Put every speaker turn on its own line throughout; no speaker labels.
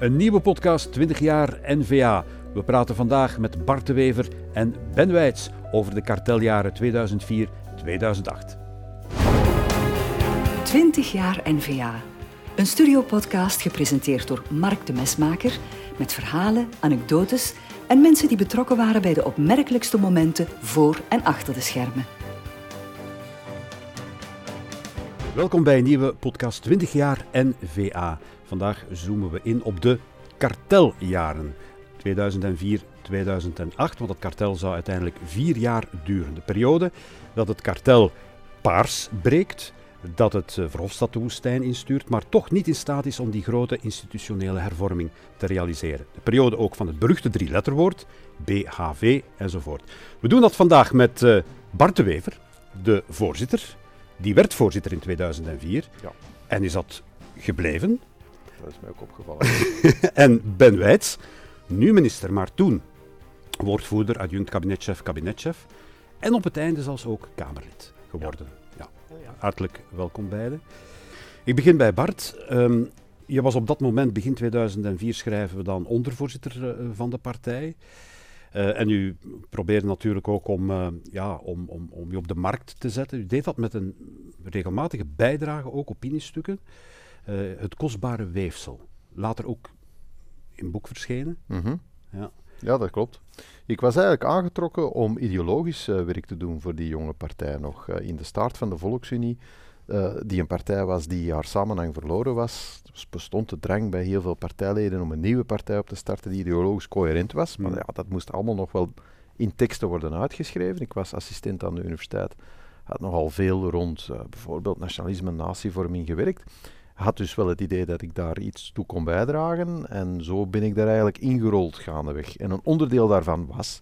Een nieuwe podcast 20 jaar NVA. We praten vandaag met Bart de Wever en Ben Wijts over de karteljaren 2004-2008.
20 jaar NVA. Een studiopodcast gepresenteerd door Mark de Mesmaker met verhalen, anekdotes en mensen die betrokken waren bij de opmerkelijkste momenten voor en achter de schermen.
Welkom bij een nieuwe podcast 20 jaar NVA. Vandaag zoomen we in op de karteljaren 2004. 2008, want het kartel zou uiteindelijk vier jaar duren. De periode dat het kartel paars breekt, dat het eh, Verhofstadt de woestijn instuurt, maar toch niet in staat is om die grote institutionele hervorming te realiseren. De periode ook van het beruchte drie-letterwoord, BHV enzovoort. We doen dat vandaag met uh, Bart de Wever, de voorzitter. Die werd voorzitter in 2004
Ja.
en is dat gebleven.
Dat is mij ook opgevallen.
en Ben Wijts, nu minister, maar toen woordvoerder, adjunct kabinetchef, kabinetchef. En op het einde zelfs ook Kamerlid geworden. Ja. Hartelijk welkom beiden. Ik begin bij Bart. Ehm, je was op dat moment, begin 2004, schrijven we dan ondervoorzitter eh, van de partij. Eh, en u probeerde natuurlijk ook om, eh, ja, om, om, om je op de markt te zetten. U deed dat met een regelmatige bijdrage, ook opiniestukken. Eh, het kostbare weefsel. Later ook in boek verschenen.
Mhm.
Ja.
Ja, dat klopt. Ik was eigenlijk aangetrokken om ideologisch eh, werk te doen voor die jonge partij nog. Eh, in de start van de Volksunie, die een partij was die haar samenhang verloren was, dus bestond de drang bij heel veel partijleden om een nieuwe partij op te starten die ideologisch coherent was. Maar ja, dat moest allemaal nog wel in teksten worden uitgeschreven. Ik was assistent aan de universiteit, had nogal veel rond bijvoorbeeld nationalisme en natievorming gewerkt. Had dus wel het idee dat ik daar iets toe kon bijdragen. En zo ben ik daar eigenlijk ingerold gaandeweg. En een onderdeel daarvan was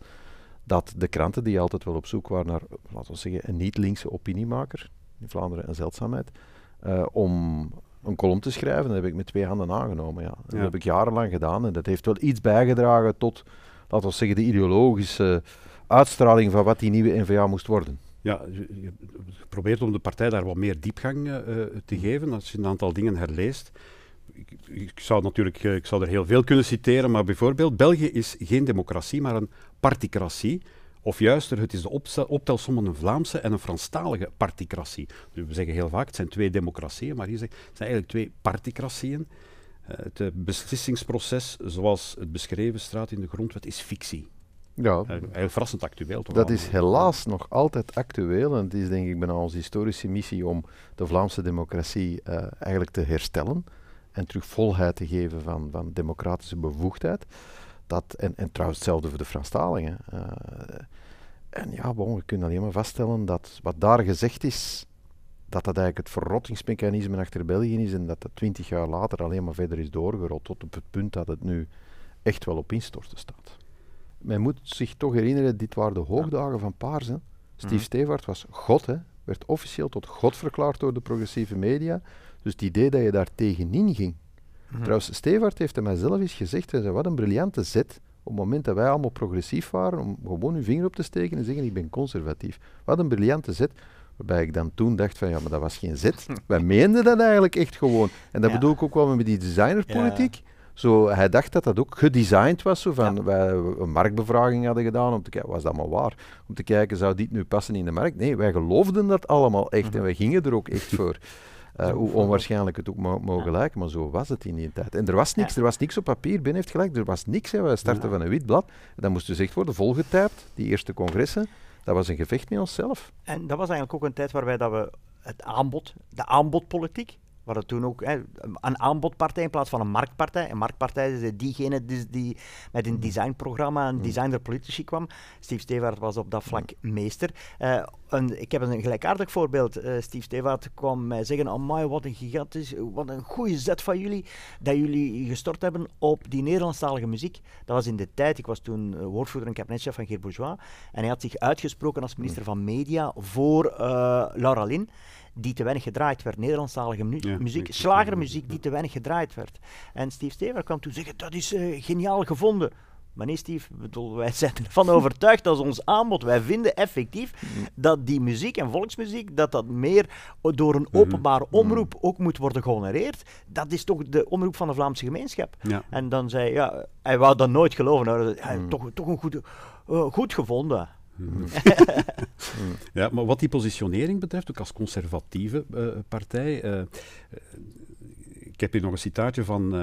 dat de kranten, die altijd wel op zoek waren naar, laten we zeggen, een niet-linkse opiniemaker, in Vlaanderen een zeldzaamheid, eh, om een column te schrijven. Dat heb ik met twee handen aangenomen. Ja. Dat
Ja.
heb ik jarenlang gedaan. En dat heeft wel iets bijgedragen tot, laten we zeggen, de ideologische uitstraling van wat die nieuwe NVA moest worden.
Ja, je probeert om de partij daar wat meer diepgang eh, eh, te geven. Als je een aantal dingen herleest. Ik, ik zou natuurlijk eh, ik zou er heel veel kunnen citeren, maar bijvoorbeeld België is geen democratie, maar een particratie. Of juister, het is de optelsom van een Vlaamse en een Franstalige particratie. Dus we zeggen heel vaak, het zijn twee democratieën, maar hier zegt het zijn eigenlijk twee particratieën. Het beslissingsproces, zoals het beschreven staat in de grondwet, is fictie.
Ja,
Eh, heel verrassend actueel. Toch
Dat is helaas nog altijd actueel en het is denk ik bijna onze historische missie om de Vlaamse democratie eh, eigenlijk te herstellen en terug volheid te geven van, van democratische bevoegdheid. Dat, en, en trouwens hetzelfde voor de Franstaligen. Eh, en ja, bon, we kunnen alleen maar vaststellen dat wat daar gezegd is, dat dat eigenlijk het verrottingsmechanisme achter België is en dat dat twintig jaar later alleen maar verder is doorgerold tot op het punt dat het nu echt wel op instorten staat. Men moet zich toch herinneren, dit waren de hoogdagen van Paars. Hè. Steve
Mhm.
Stevaart was God, hè. werd officieel tot God verklaard door de progressieve media. Dus het idee dat je daar tegenin ging. Trouwens, Stevaart heeft hem mijzelf eens gezegd, hij zei, wat een briljante zet op het moment dat wij allemaal progressief waren, om gewoon uw vinger op te steken en zeggen, ik ben conservatief. Wat een briljante zet. Waarbij ik dan toen dacht van, ja, maar dat was geen zet. wij meenden dat eigenlijk echt gewoon. En dat
Ja.
bedoel ik ook wel met die designerpolitiek. Zo, hij dacht dat dat ook gedesigned was, zo van
Ja.
wij een marktbevraging hadden gedaan om te kijken, was dat maar waar? Om te kijken, zou dit nu passen in de markt? Nee, wij geloofden dat allemaal echt en wij gingen er ook echt voor. Eh, hoe onwaarschijnlijk het ook mo- mogen lijken, maar zo was het in die tijd. En er was niks,
Ja.
er was niks op papier, Ben heeft gelijk, er was niks. Hè. Wij starten van een wit blad, dat moest dus echt worden volgetypt, die eerste congressen. Dat was een gevecht met onszelf.
En dat was eigenlijk ook een tijd waarbij dat we het aanbod, de aanbodpolitiek, waar het toen ook hè, een aanbodpartij in plaats van een marktpartij. Een marktpartij is diegene die, die met een designprogramma, een designer politici kwam. Steve Stevaart was op dat vlak meester. Eh, een, ik heb een gelijkaardig voorbeeld. Eh, Steve Stevaart kwam mij zeggen, amai, wat een gigantisch, wat een goede zet van jullie, dat jullie gestort hebben op die Nederlandstalige muziek. Dat was in de tijd, ik was toen eh, woordvoerder en kabinetchef van Geert Bourgeois, en hij had zich uitgesproken als minister van Media voor eh, Laura Lin, die te weinig gedraaid werd. Nederlandstalige mu-
Ja,
muziek, slagermuziek die te weinig gedraaid werd. En Steve Stever kwam toen zeggen, dat is eh, geniaal gevonden. Maar nee, Steve, bedoel, wij zijn ervan overtuigd dat ons aanbod, wij vinden effectief dat die muziek en volksmuziek, dat dat meer door een openbare omroep ook moet worden gehonoreerd. Dat is toch de omroep van de Vlaamse gemeenschap.
Ja.
En dan zei ja, hij wou dat nooit geloven. Hij, toch, toch een goed, uh, goed gevonden.
ja, maar wat die positionering betreft, ook als conservatieve uh, partij. Uh, ik heb hier nog een citaatje van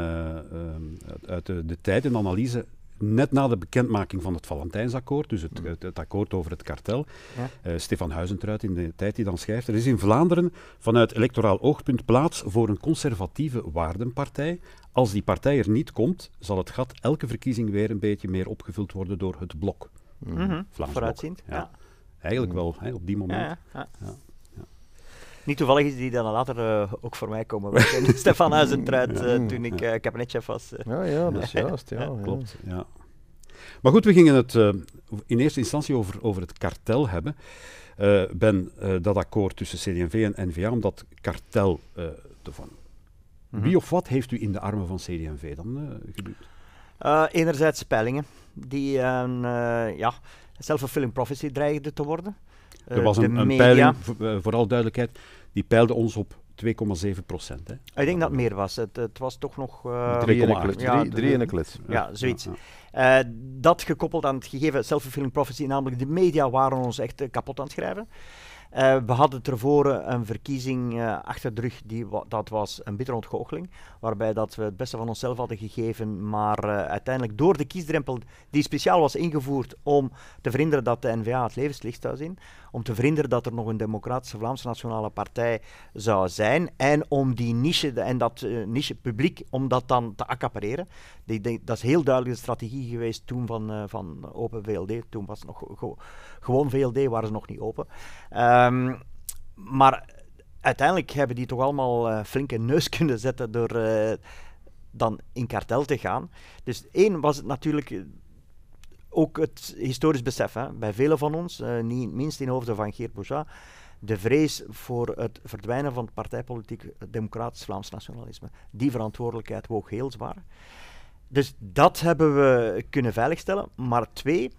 uit de, de tijd, een analyse net na de bekendmaking van het Valentijnsakkoord, dus het, het, het akkoord over het kartel, ja. uh, Stefan Huizentruid in de tijd die dan schrijft, er is in Vlaanderen vanuit electoraal oogpunt plaats voor een conservatieve waardenpartij. Als die partij er niet komt, zal het gat elke verkiezing weer een beetje meer opgevuld worden door het blok.
Mm -hmm. Vooruitziend.
Ja. ja. Eigenlijk wel, hè, op die moment.
Ja, niet toevallig is die dan later uh, ook voor mij komen werken. Stefan Huizentruid, uh, toen ik uh, kabinetchef was.
Ja, ja, dat is juist. Ja,
klopt. Ja. Maar goed, we gingen het in eerste instantie over, over het kartel hebben. ben dat akkoord tussen CD&V en NVA, om dat kartel te vangen. Mm -hmm. Wie of wat heeft u in de armen van CD&V dan geduwd?
Enerzijds peilingen, die een ja, self-fulfilling prophecy dreigden te worden.
Er was een, een peiling, vooral duidelijkheid, die peilde ons op 2,7 procent.
Ik denk dat het meer was. Het, het was toch nog... Uh,
drie in een ja, drie in een klets.
Ja, ja, zoiets. Ja, uh, dat gekoppeld aan het gegeven self-fulfilling prophecy, namelijk de media waren ons echt uh, kapot aan het schrijven. Uh, we hadden tevoren een verkiezing uh, achter de rug, die, dat was een bittere ontgoocheling, waarbij dat we het beste van onszelf hadden gegeven, maar uh, uiteindelijk door de kiesdrempel die speciaal was ingevoerd om te verhinderen dat de NVA het levenslicht zou zien, om te verhinderen dat er nog een democratische Vlaamse Nationale Partij zou zijn en om die niche en dat niche publiek, om dat dan te accapareren. Dat is heel duidelijk de strategie geweest toen van, van Open VLD, toen was het nog gewoon VLD, waren ze nog niet open. Um, maar uiteindelijk hebben die toch allemaal uh, flinke neus kunnen zetten door uh, dan in kartel te gaan. Dus één was het natuurlijk ook het historisch besef hè, bij velen van ons, uh, niet minst in hoofden van Geert Bourgeois, de vrees voor het verdwijnen van het partijpolitiek democratisch Vlaams nationalisme. Die verantwoordelijkheid woog heel zwaar. Dus dat hebben we kunnen veiligstellen. Maar twee,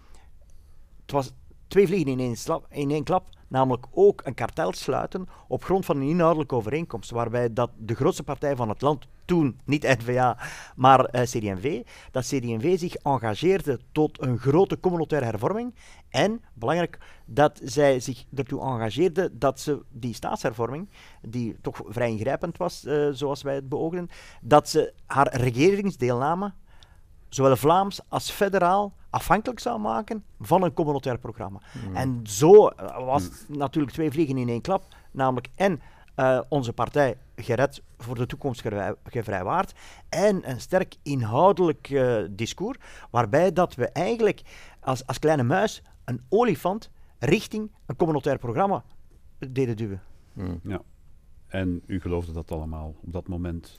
het was twee vliegen in in één klap. Namelijk ook een kartel sluiten op grond van een inhoudelijke overeenkomst. Waarbij dat de grootste partij van het land, toen niet NVA, maar uh, dat CD&V zich engageerde tot een grote communautaire hervorming. En, belangrijk, dat zij zich ertoe engageerde dat ze die staatshervorming, die toch vrij ingrijpend was, uh, zoals wij het beoogden, dat ze haar regeringsdeelname zowel Vlaams als federaal afhankelijk zou maken van een communautair programma. Mm. En zo was het mm. natuurlijk twee vliegen in één klap, namelijk en uh, onze partij gered voor de toekomst gevrijwaard en een sterk inhoudelijk uh, discours, waarbij dat we eigenlijk als, als kleine muis een olifant richting een communautair programma deden duwen.
Mm. Ja. En u geloofde dat allemaal op dat moment?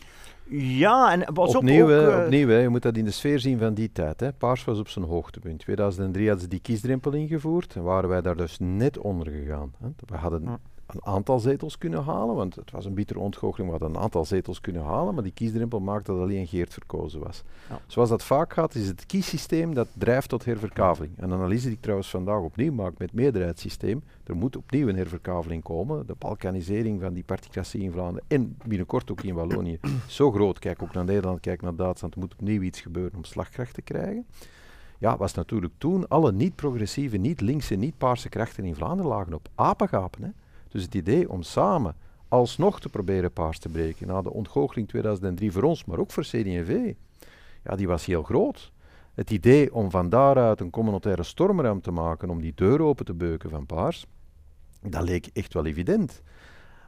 Ja, en was
opnieuw,
ook...
Uh, opnieuw hè, je moet dat in de sfeer zien van die tijd. Hè. Paars was op zijn hoogtepunt. In 2003 hadden ze die kiesdrempel ingevoerd en waren wij daar dus net onder gegaan. Hè. We hadden. Een aantal zetels kunnen halen, want het was een bittere ontgoocheling, we hadden een aantal zetels kunnen halen, maar die kiesdrempel maakte dat alleen Geert verkozen was. Ja. Zoals dat vaak gaat, is het kiessysteem dat drijft tot herverkaveling. Een analyse die ik trouwens vandaag opnieuw maak met het meerderheidssysteem, er moet opnieuw een herverkaveling komen. De balkanisering van die particratie in Vlaanderen en binnenkort ook in Wallonië zo groot. Kijk ook naar Nederland, kijk naar Duitsland. Er moet opnieuw iets gebeuren om slagkracht te krijgen. Ja, was natuurlijk toen alle niet-progressieve, niet-linkse, niet-paarse krachten in Vlaanderen lagen op apengapen. Hè. Dus het idee om samen alsnog te proberen paars te breken, na de ontgoocheling 2003 voor ons, maar ook voor CD&V, ja, die was heel groot. Het idee om van daaruit een communautaire stormram te maken, om die deur open te beuken van paars, dat leek echt wel evident.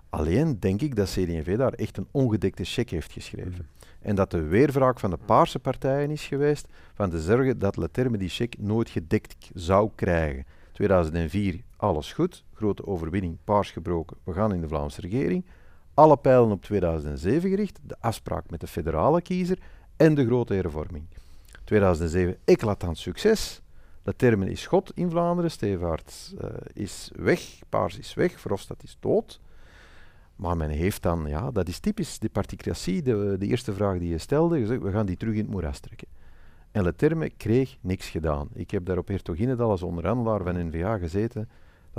Alleen denk ik dat CD&V daar echt een ongedekte cheque heeft geschreven. Mm. En dat de weerwraak van de Paarse partijen is geweest van te zorgen dat Leterme die cheque nooit gedekt zou krijgen. 2004, alles goed, grote overwinning, paars gebroken, we gaan in de Vlaamse regering. Alle pijlen op 2007 gericht, de afspraak met de federale kiezer en de grote hervorming. 2007, eclatant succes. Leterme is God in Vlaanderen, Stevaart uh, is weg, Paars is weg, Verhofstadt is dood. Maar men heeft dan, ja, dat is typisch, de particratie, de, de eerste vraag die je stelde, gezegd, we gaan die terug in het moeras trekken. En Leterme kreeg niks gedaan. Ik heb daar op Hertoginedal als onderhandelaar van NVA gezeten.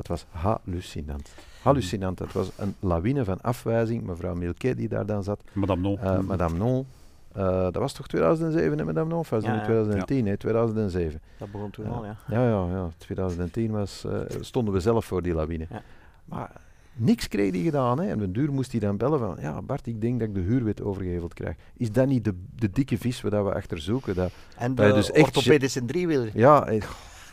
Dat was hallucinant. Hallucinant. Dat was een lawine van afwijzing. Mevrouw Milquet die daar dan zat.
Madame Non.
Uh, Madame Non. Uh, dat was toch 2007, hè, Madame Non? Of was dat
Ja,
in
ja.
2010? Nee, 2007.
Dat begon toen al, ja.
Ja, ja, ja. 2010 was, eh, stonden we zelf voor die lawine.
Ja.
Maar niks kreeg hij gedaan. Hè. En op den duur moest hij dan bellen van... Ja, Bart, ik denk dat ik de huurwet overgeheveld krijg. Is dat niet de, de dikke vis waar dat we achter zoeken? Dat,
En
Dat je
de
dus echt
orthopedische driewieler.
ja, eh,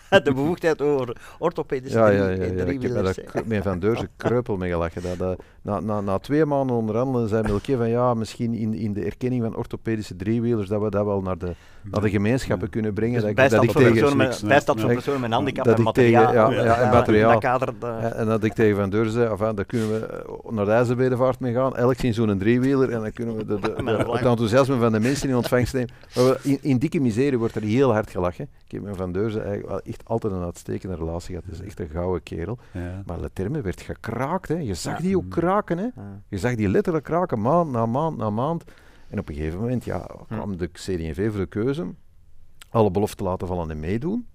de bevoegdheid over orthopedische
ja, ja, ja, ja. Ik heb k- met Van Deurzen kreupel mee gelachen. Dat, dat- na, na, na twee maanden onderhandelen zei Milke van... Ja, misschien in, in de erkenning van orthopedische driewielers... dat we dat wel naar de, naar de gemeenschappen kunnen brengen.
Dus
dat, ik- dat tegen...
personen met, bijstand voor personen met handicap
Dat
en
tegen-
materiaal.
ja, ja, en materiaal.
Dat kader, de-
En, en dat ik tegen Van Deurzen zei, enfin, daar kunnen we eh, naar de IJzerbedevaart mee gaan, elk in zo'n driewieler, en dan kunnen we de, het enthousiasme van de mensen in ontvangst nemen. In, in dikke miserie wordt er heel hard gelachen. Ik heb met Van Deurzen eigenlijk wel echt altijd een uitstekende relatie gehad. Dat is echt een gouden kerel.
Ja.
Maar Leterme werd gekraakt. Hè. Je zag
Ja.
die ook kraken. Hè.
Ja.
Je zag die letterlijk kraken, maand na maand na maand. En op een gegeven moment ja, kwam de CD&V voor de keuze alle beloften laten vallen en meedoen,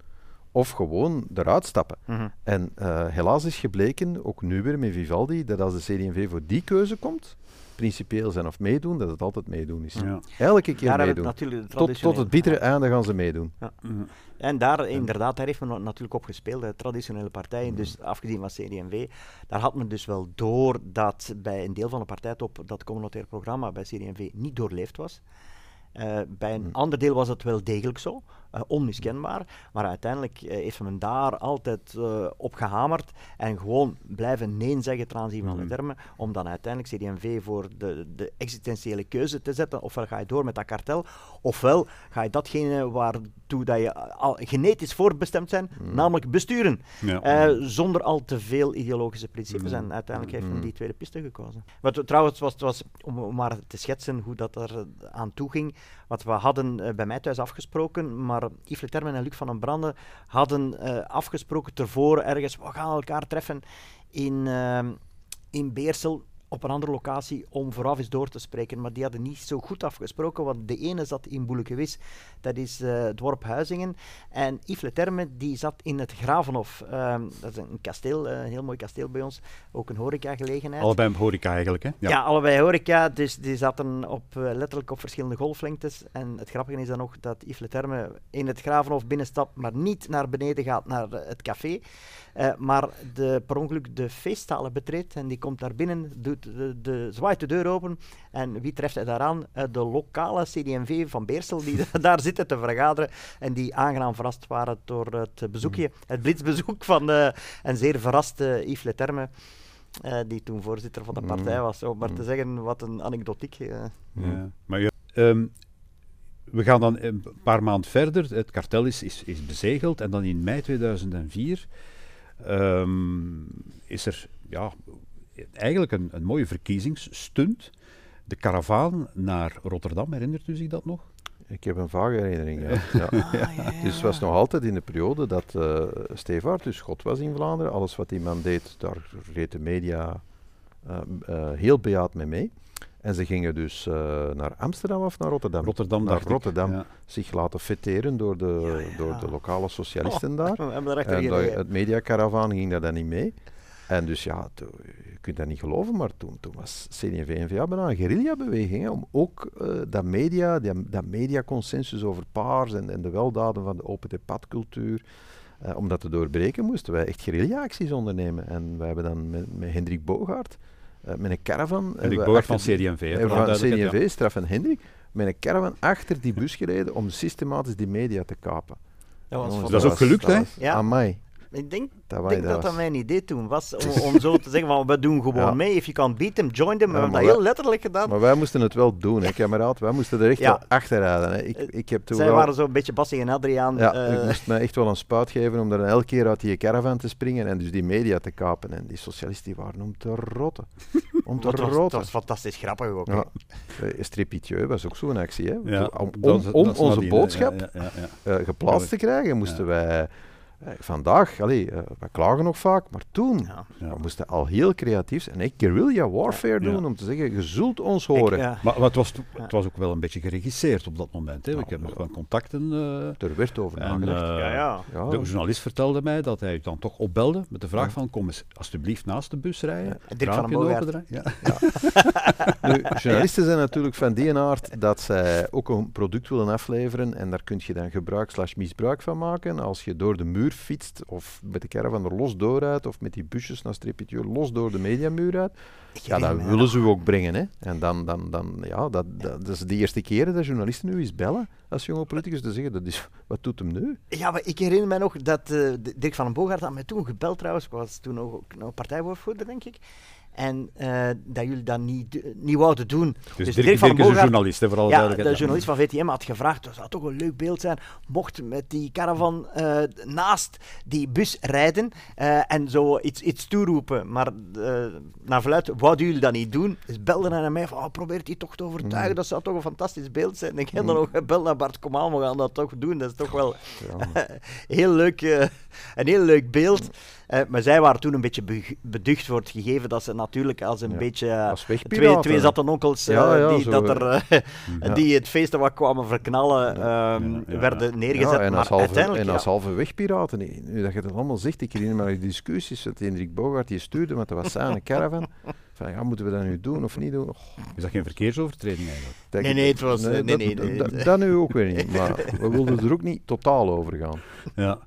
of gewoon eruit stappen.
Mhm.
En eh, helaas is gebleken, ook nu weer met Vivaldi, dat als de CD&V voor die keuze komt, principieel zijn of meedoen, dat het altijd meedoen is.
Ja.
Elke keer meedoen. Tot, tot het bittere einde gaan ze meedoen.
Mhm.
En daar, inderdaad, daar heeft men natuurlijk op gespeeld, de traditionele partijen,
Mm.
dus afgezien van CD&V. Daar had men dus wel door dat bij een deel van de partijtop dat communautair programma bij CD&V niet doorleefd was. Eh, bij een
Mm.
ander deel was het wel degelijk zo, eh, onmiskenbaar. Maar uiteindelijk eh, heeft men daar altijd op gehamerd en gewoon blijven nee zeggen ten aanzien van de
Mhm.
termen, om dan uiteindelijk CD&V voor de, de existentiële keuze te zetten. Ofwel ga je door met dat kartel, ofwel ga je datgene waartoe dat je al genetisch voorbestemd zijn,
Mhm.
namelijk besturen.
Ja.
Zonder al te veel ideologische principes. En uiteindelijk heeft men die tweede piste gekozen. Wat we- trouwens, was, was, om, maar te schetsen hoe dat er aan toe ging. Wat we hadden eh, bij mij thuis afgesproken, maar Yves Le Terme en Luc van den Brande hadden eh, afgesproken tevoren ergens, we gaan elkaar treffen in, ehm, in Beersel op een andere locatie om vooraf eens door te spreken. Maar die hadden niet zo goed afgesproken, want de ene zat in Boelekewis, dat is het dorp Huizingen. En Yves Le Terme, die zat in het Gravenhof. Ehm, dat is een kasteel, eh, een heel mooi kasteel bij ons, ook een horecagelegenheid.
Allebei een horeca eigenlijk, hè?
Ja. allebei horeca, dus die zaten op, eh, letterlijk op verschillende golflengtes. En het grappige is dan ook dat Yves Le Terme in het Gravenhof binnenstapt, maar niet naar beneden gaat, naar het café. Eh, maar de, per ongeluk de feestzalen betreedt en die komt naar binnen, doet de, de, zwaait de deur open. En wie treft hij daaraan? Eh, de lokale CD&V van Beersel, die daar zitten te vergaderen en die aangenaam verrast waren door het bezoekje, het blitsbezoek van eh, een zeer verraste Yves Le Terme. eh, die toen voorzitter van de
Mm.
partij was. Om maar te
Mm.
zeggen, wat een anekdotiek.
Ja. Maar ehm, we gaan dan een paar maanden verder. Het kartel is, is, is bezegeld. En dan in mei 2004 ehm, is er ja, eigenlijk een, een mooie verkiezingsstunt. De karavaan naar Rotterdam, herinnert u zich dat nog?
Ik heb een vage herinnering. Ja. Ja. Dus het was nog altijd in de periode dat eh Stevaart dus God was in Vlaanderen. Alles wat die man deed, daar reed de media eh, eh, heel bejaard mee mee. En ze gingen dus eh, naar Amsterdam of naar Rotterdam?
Rotterdam,
Naar
dacht ik.
Rotterdam.
Ja.
zich laten fetteren door de,
Ja, ja.
Door de lokale socialisten daar.
We hebben daarachter
En dat-
gereden.
het mediacaravaan ging daar dan niet mee. En dus ja, to- je kunt dat niet geloven, maar toen, toen was CD&V en VA bijna een guerrilla-beweging. Om ook eh, dat media, die, dat mediaconsensus over paars en, en de weldaden van de open debatcultuur, eh, om dat te doorbreken, moesten wij echt guerrilla-acties ondernemen. En wij hebben dan met, met Hendrik Bogaert, met een caravan...
En ik
eh,
boog van hè,
eh, van
ja.
CD&V, Straf en Hendrik, met een caravan achter die bus gereden om systematisch die media te kapen.
Dat was
Jongens,
Dat is ook gelukt, hè?
Ja.
Amai.
Ik denk,
Dat,
denk
dat
mijn idee toen was, om, om zo te zeggen van we doen gewoon
Ja.
mee. If you can beat them, join them. We hebben
maar
dat heel letterlijk gedaan.
Maar wij moesten het wel doen, hè, kameraad. Wij moesten er echt
Ja.
wel achter rijden. Hè. Ik,
Eh,
ik heb toen
Zij
wel...
waren zo'n beetje Bassie en Adriaan.
Ja,
eh,
ik moest mij echt wel een spuit geven om er elke keer uit die caravan te springen en dus die media te kapen. En die socialisten die waren om te rotten. Om te
dat, was, dat
rotten.
was fantastisch grappig ook. hè.
Ja. Eh, Strepitieux was ook zo'n actie. Hè.
Ja,
Om, om, onze boodschap
Ja, ja, ja, ja.
geplaatst te krijgen, moesten wij Eh, Vandaag, allee, eh, we klagen nog vaak, maar toen
Ja.
Ja.
we moesten al heel creatief zijn en echt guerrilla warfare
Ja.
doen om te zeggen, je zult ons horen.
Ik, ja.
Maar, maar het, was, het was ook wel een beetje geregisseerd op dat moment. Hè. Ik heb
ja.
nog wel contacten. eh,
Er werd over
en,
nagedacht.
ja, ja.
ja.
De journalist vertelde mij dat hij dan toch opbelde met de vraag van kom eens alsjeblieft naast de bus rijden.
En Dirk van den.
Ja.
Nu, journalisten zijn natuurlijk van die aard dat zij ook een product willen afleveren en daar kun je dan gebruik slash misbruik van maken. Als je door de muur fietst of met de caravan er los dooruit of met die busjes naar Stripituur los door de mediamuur uit, ja, dat willen ze u ook brengen. Hè. En dan, dan, dan ja, dat, dat, dat is de eerste keer dat journalisten nu eens bellen als jonge politicus te zeggen, dat is, wat doet hem nu?
Ja, maar ik herinner me nog dat D- Dirk van den Boogaard had mij toen gebeld trouwens. Ik was toen nog, ook nog partijwoordvoerder, denk ik. En eh, dat jullie dat niet, niet wouden doen.
Dus, Dirk, Dirk
van
is
den
een journalist, hè, voor alle
Ja, de journalist van VTM had gevraagd, dat zou toch een leuk beeld zijn, mocht met die caravan eh, naast die bus rijden eh, en zo iets, iets toeroepen. Maar naar verluid wouden jullie dat niet doen. Dus belden hij naar mij van, oh, probeert die toch te overtuigen,
Mm.
dat zou toch een fantastisch beeld zijn. En ik heb dan nog gebeld naar Bart Komaan, we gaan dat toch doen. Dat is toch wel heel leuk, een heel leuk beeld. Eh, maar zij waren toen een beetje beducht voor het gegeven dat ze natuurlijk als een
Ja,
beetje...
als
twee, twee zatte onkels eh,
Ja, ja,
die, dat er, eh,
Ja.
die het feest wat kwamen verknallen, ehm,
Ja, ja,
werden neergezet.
Ja, en
maar
als halve,
uiteindelijk,
en als halve wegpiraten. Nee, Nu dat je dat allemaal zegt, ik herinner me die discussies dat Hendrik Bogaert die stuurde, want dat was zijn caravan. Van ja, moeten we dat nu doen of niet doen?
Is dat geen verkeersovertreding eigenlijk?
dat-
Nee, nee, het was- nee,
dat,
nee, nee, nee.
dat- dat nu ook weer niet, maar we wilden er ook niet totaal over gaan.
Ja.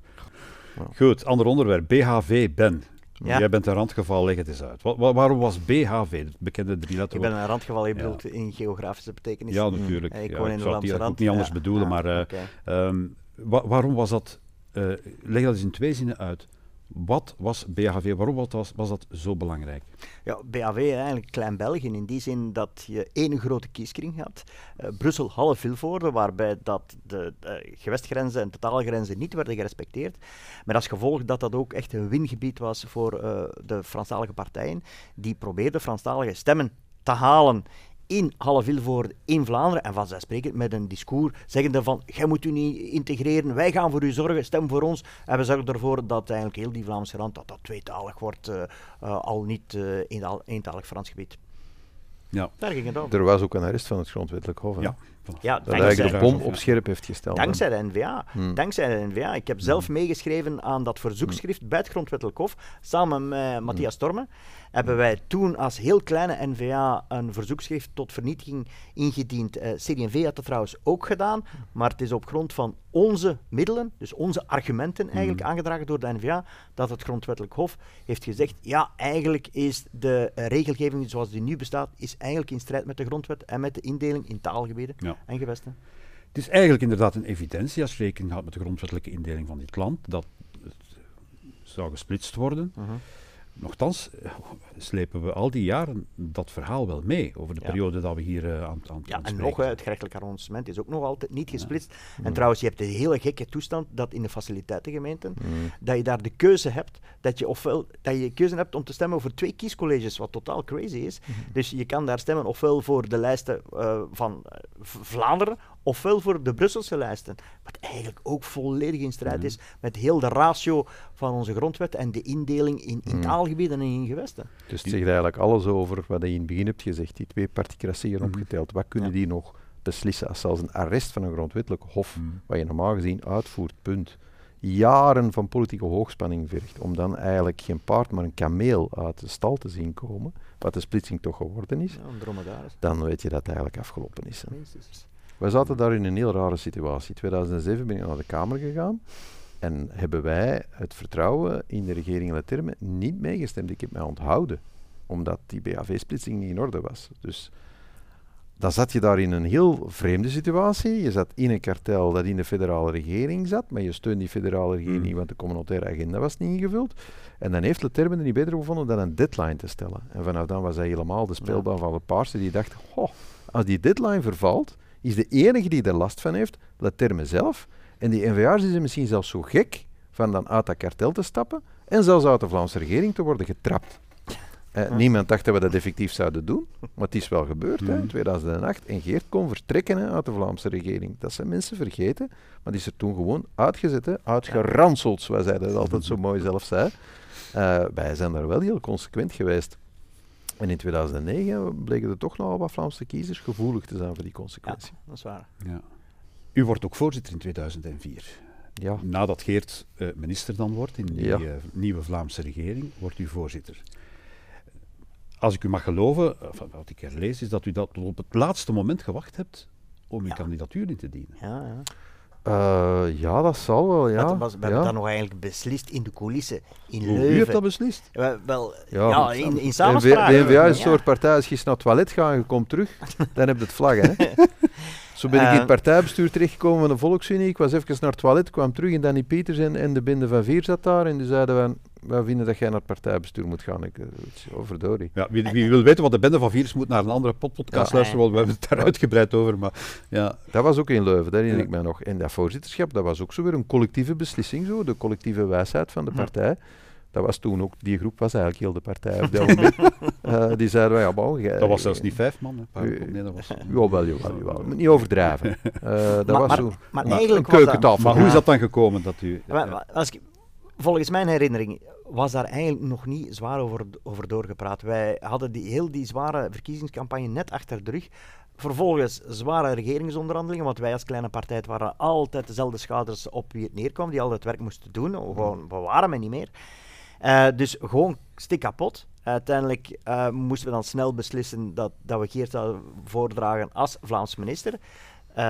Goed, ander onderwerp. BHV, Ben.
Ja.
Jij bent een randgeval, leg het eens uit. Wa- wa- waarom was BHV, het bekende drie
Ik ben een randgeval, je bedoelt in geografische betekenis.
Ja, natuurlijk.
Eh, ik
Ja,
woon in de Vlaamse rand.
niet anders bedoelen, maar eh,
oké.
ehm, wa- waarom was dat... eh, leg dat eens in twee zinnen uit. Wat was BHV, waarom was, was, dat zo belangrijk?
Ja, is eigenlijk klein België in die zin dat je één grote kieskring had. Eh, Brussel, Halle, Vilvoorde, waarbij dat de gewestgrenzen en totaalgrenzen niet werden gerespecteerd. Met als gevolg dat dat ook echt een wingebied was voor eh, de Franstalige partijen. Die probeerden Franstalige stemmen te halen in Halle Vilvoorde, in Vlaanderen. En vanzelfsprekend met een discours zeggende van, jij moet u niet integreren, wij gaan voor u zorgen, stem voor ons. En we zorgen ervoor dat eigenlijk heel die Vlaamse rand, dat dat tweetalig wordt, eh, eh, al niet eh eental- eentalig Frans gebied.
Ja.
Daar ging het om.
Er was ook een arrest van het grondwettelijk hof. hè,
Ja.
Ja,
Dat
dankzij,
eigenlijk de bom op scherp heeft gesteld.
dankzij de NVA.
Hmm.
Dankzij de NVA. Ik heb zelf meegeschreven aan dat verzoekschrift bij het Grondwettelijk Hof. Samen met Matthias Stormen hebben wij toen als heel kleine NVA een verzoekschrift tot vernietiging ingediend. Eh CD&V had dat trouwens ook gedaan, maar het is op grond van onze middelen, dus onze argumenten eigenlijk aangedragen door de NVA, dat het Grondwettelijk Hof heeft gezegd, ja, eigenlijk is de eh, regelgeving zoals die nu bestaat, is eigenlijk in strijd met de grondwet en met de indeling in taalgebieden
Ja.
En gewesten.
Het is eigenlijk inderdaad een evidentie als je rekening houdt met de grondwettelijke indeling van dit land, dat het zou gesplitst worden.
Mhm.
Nochtans eh, slepen we al die jaren dat verhaal wel mee, over de
Ja.
periode dat we hier eh, aan, aan,
Ja,
het
en
spreken
nog, het gerechtelijk arrondissement is ook nog altijd niet gesplitst. En trouwens, je hebt de hele gekke toestand dat in de faciliteitengemeenten, dat je daar de keuze hebt, dat je ofwel dat je keuze hebt om te stemmen voor twee kiescolleges, wat totaal crazy is. Dus je kan daar stemmen ofwel voor de lijsten eh, van Vlaanderen, ofwel voor de Brusselse lijsten. Wat eigenlijk ook volledig in strijd is met heel de ratio van onze grondwet en de indeling in, in taalgebieden en in gewesten.
Dus het zegt eigenlijk alles over wat je in het begin hebt gezegd. Die twee particratieën
Mhm.
opgeteld. Wat kunnen
Ja.
die nog beslissen als zelfs een arrest van een grondwettelijk hof,
Mhm.
wat je normaal gezien uitvoert, punt, jaren van politieke hoogspanning vergt, om dan eigenlijk geen paard, maar een kameel uit de stal te zien komen, wat de splitsing toch geworden is,
Ja,
dan weet je dat het eigenlijk afgelopen is. hè. We zaten daar in een heel rare situatie. In 2007 ben ik naar de Kamer gegaan en hebben wij het vertrouwen in de regering Leterme niet meegestemd. Ik heb mij onthouden, omdat die BHV-splitsing niet in orde was. Dus dan zat je daar in een heel vreemde situatie. Je zat in een kartel dat in de federale regering zat, maar je steunt die federale regering
Mm.
niet, want de communautaire agenda was niet ingevuld. En dan heeft Leterme er niet beter gevonden dan een deadline te stellen. En vanaf dan was hij helemaal de speelbaan van de paarse die dacht, "Goh, als die deadline vervalt, is de enige die er last van heeft, Leterme zelf. En die NVA's zijn misschien zelfs zo gek van dan uit dat kartel te stappen en zelfs uit de Vlaamse regering te worden getrapt. Eh, Niemand dacht dat we dat effectief zouden doen, maar het is wel gebeurd hè, in 2008. En Geert kon vertrekken hè, uit de Vlaamse regering. Dat zijn mensen vergeten, maar die is er toen gewoon uitgezet, hè, uitgeranseld, zoals hij dat altijd zo mooi zelf zei. Uh, wij zijn daar wel heel consequent geweest. En in 2009 bleken er toch nogal wat Vlaamse kiezers gevoelig te zijn voor die consequentie.
Ja, dat is waar.
Ja. U wordt ook voorzitter in 2004.
Ja.
Nadat Geert uh, minister dan wordt in die ja. uh, nieuwe Vlaamse regering, wordt u voorzitter. Als ik u mag geloven, wat ik er lees, is dat u dat op het laatste moment gewacht hebt om uw
Ja.
kandidatuur in te dienen.
Ja, ja.
Uh, ja, dat zal wel, ja.
Dat was, we
ja.
hebben dat nog eigenlijk beslist in de coulissen in
Hoe,
Leuven.
u hebt dat beslist?
Wel, wel,
Ja,
in, in
De
samenspraak.
NVA is een soort partij, als je naar het toilet gaat en je komt terug, dan heb je het vlag, hè. Zo ben ik in
Eh.
het partijbestuur terechtgekomen van de Volksunie. Ik was even naar het toilet, kwam terug en Danny Pieters en, en de binde van Vier zat daar. En die zeiden van, wij vinden dat jij naar het partijbestuur moet gaan. Ik, uh, oh, verdorie.
Ja, wie, wie wil weten wat de bende van Virus moet naar een andere podcast
Ja.
luisteren, want we hebben het daar uitgebreid over. Maar ja,
Dat was ook in Leuven, dat herinner
Ja.
ik mij nog. En dat voorzitterschap, dat was ook zo weer een collectieve beslissing, zo, de collectieve wijsheid van de partij. Dat was toen ook, die groep was eigenlijk heel de partij op dat moment. Eh, die zeiden, van, ja, bon, jij-
dat was zelfs niet vijf man. Hè, paar-
Eh,
nee, dat was,
Jawel, jawel, jawel. Moet niet overdrijven. Eh, dat
Maar-
was
maar-
zo.
maar
een
eigenlijk was dat-
keukentafel.
maar hoe is dat dan gekomen dat u...
Maar-
ja.
maar als ik, volgens mijn herinnering was daar eigenlijk nog niet zwaar over, over doorgepraat. Wij hadden die, heel die zware verkiezingscampagne net achter de rug. Vervolgens zware regeringsonderhandelingen, want wij als kleine partij waren altijd dezelfde schouders op wie het neerkwam, die al het werk moesten doen. Gewoon, we waren er niet meer. Eh, dus gewoon stik kapot. Uiteindelijk eh, moesten we dan snel beslissen dat, dat we Geert zouden voordragen als Vlaams minister. Eh,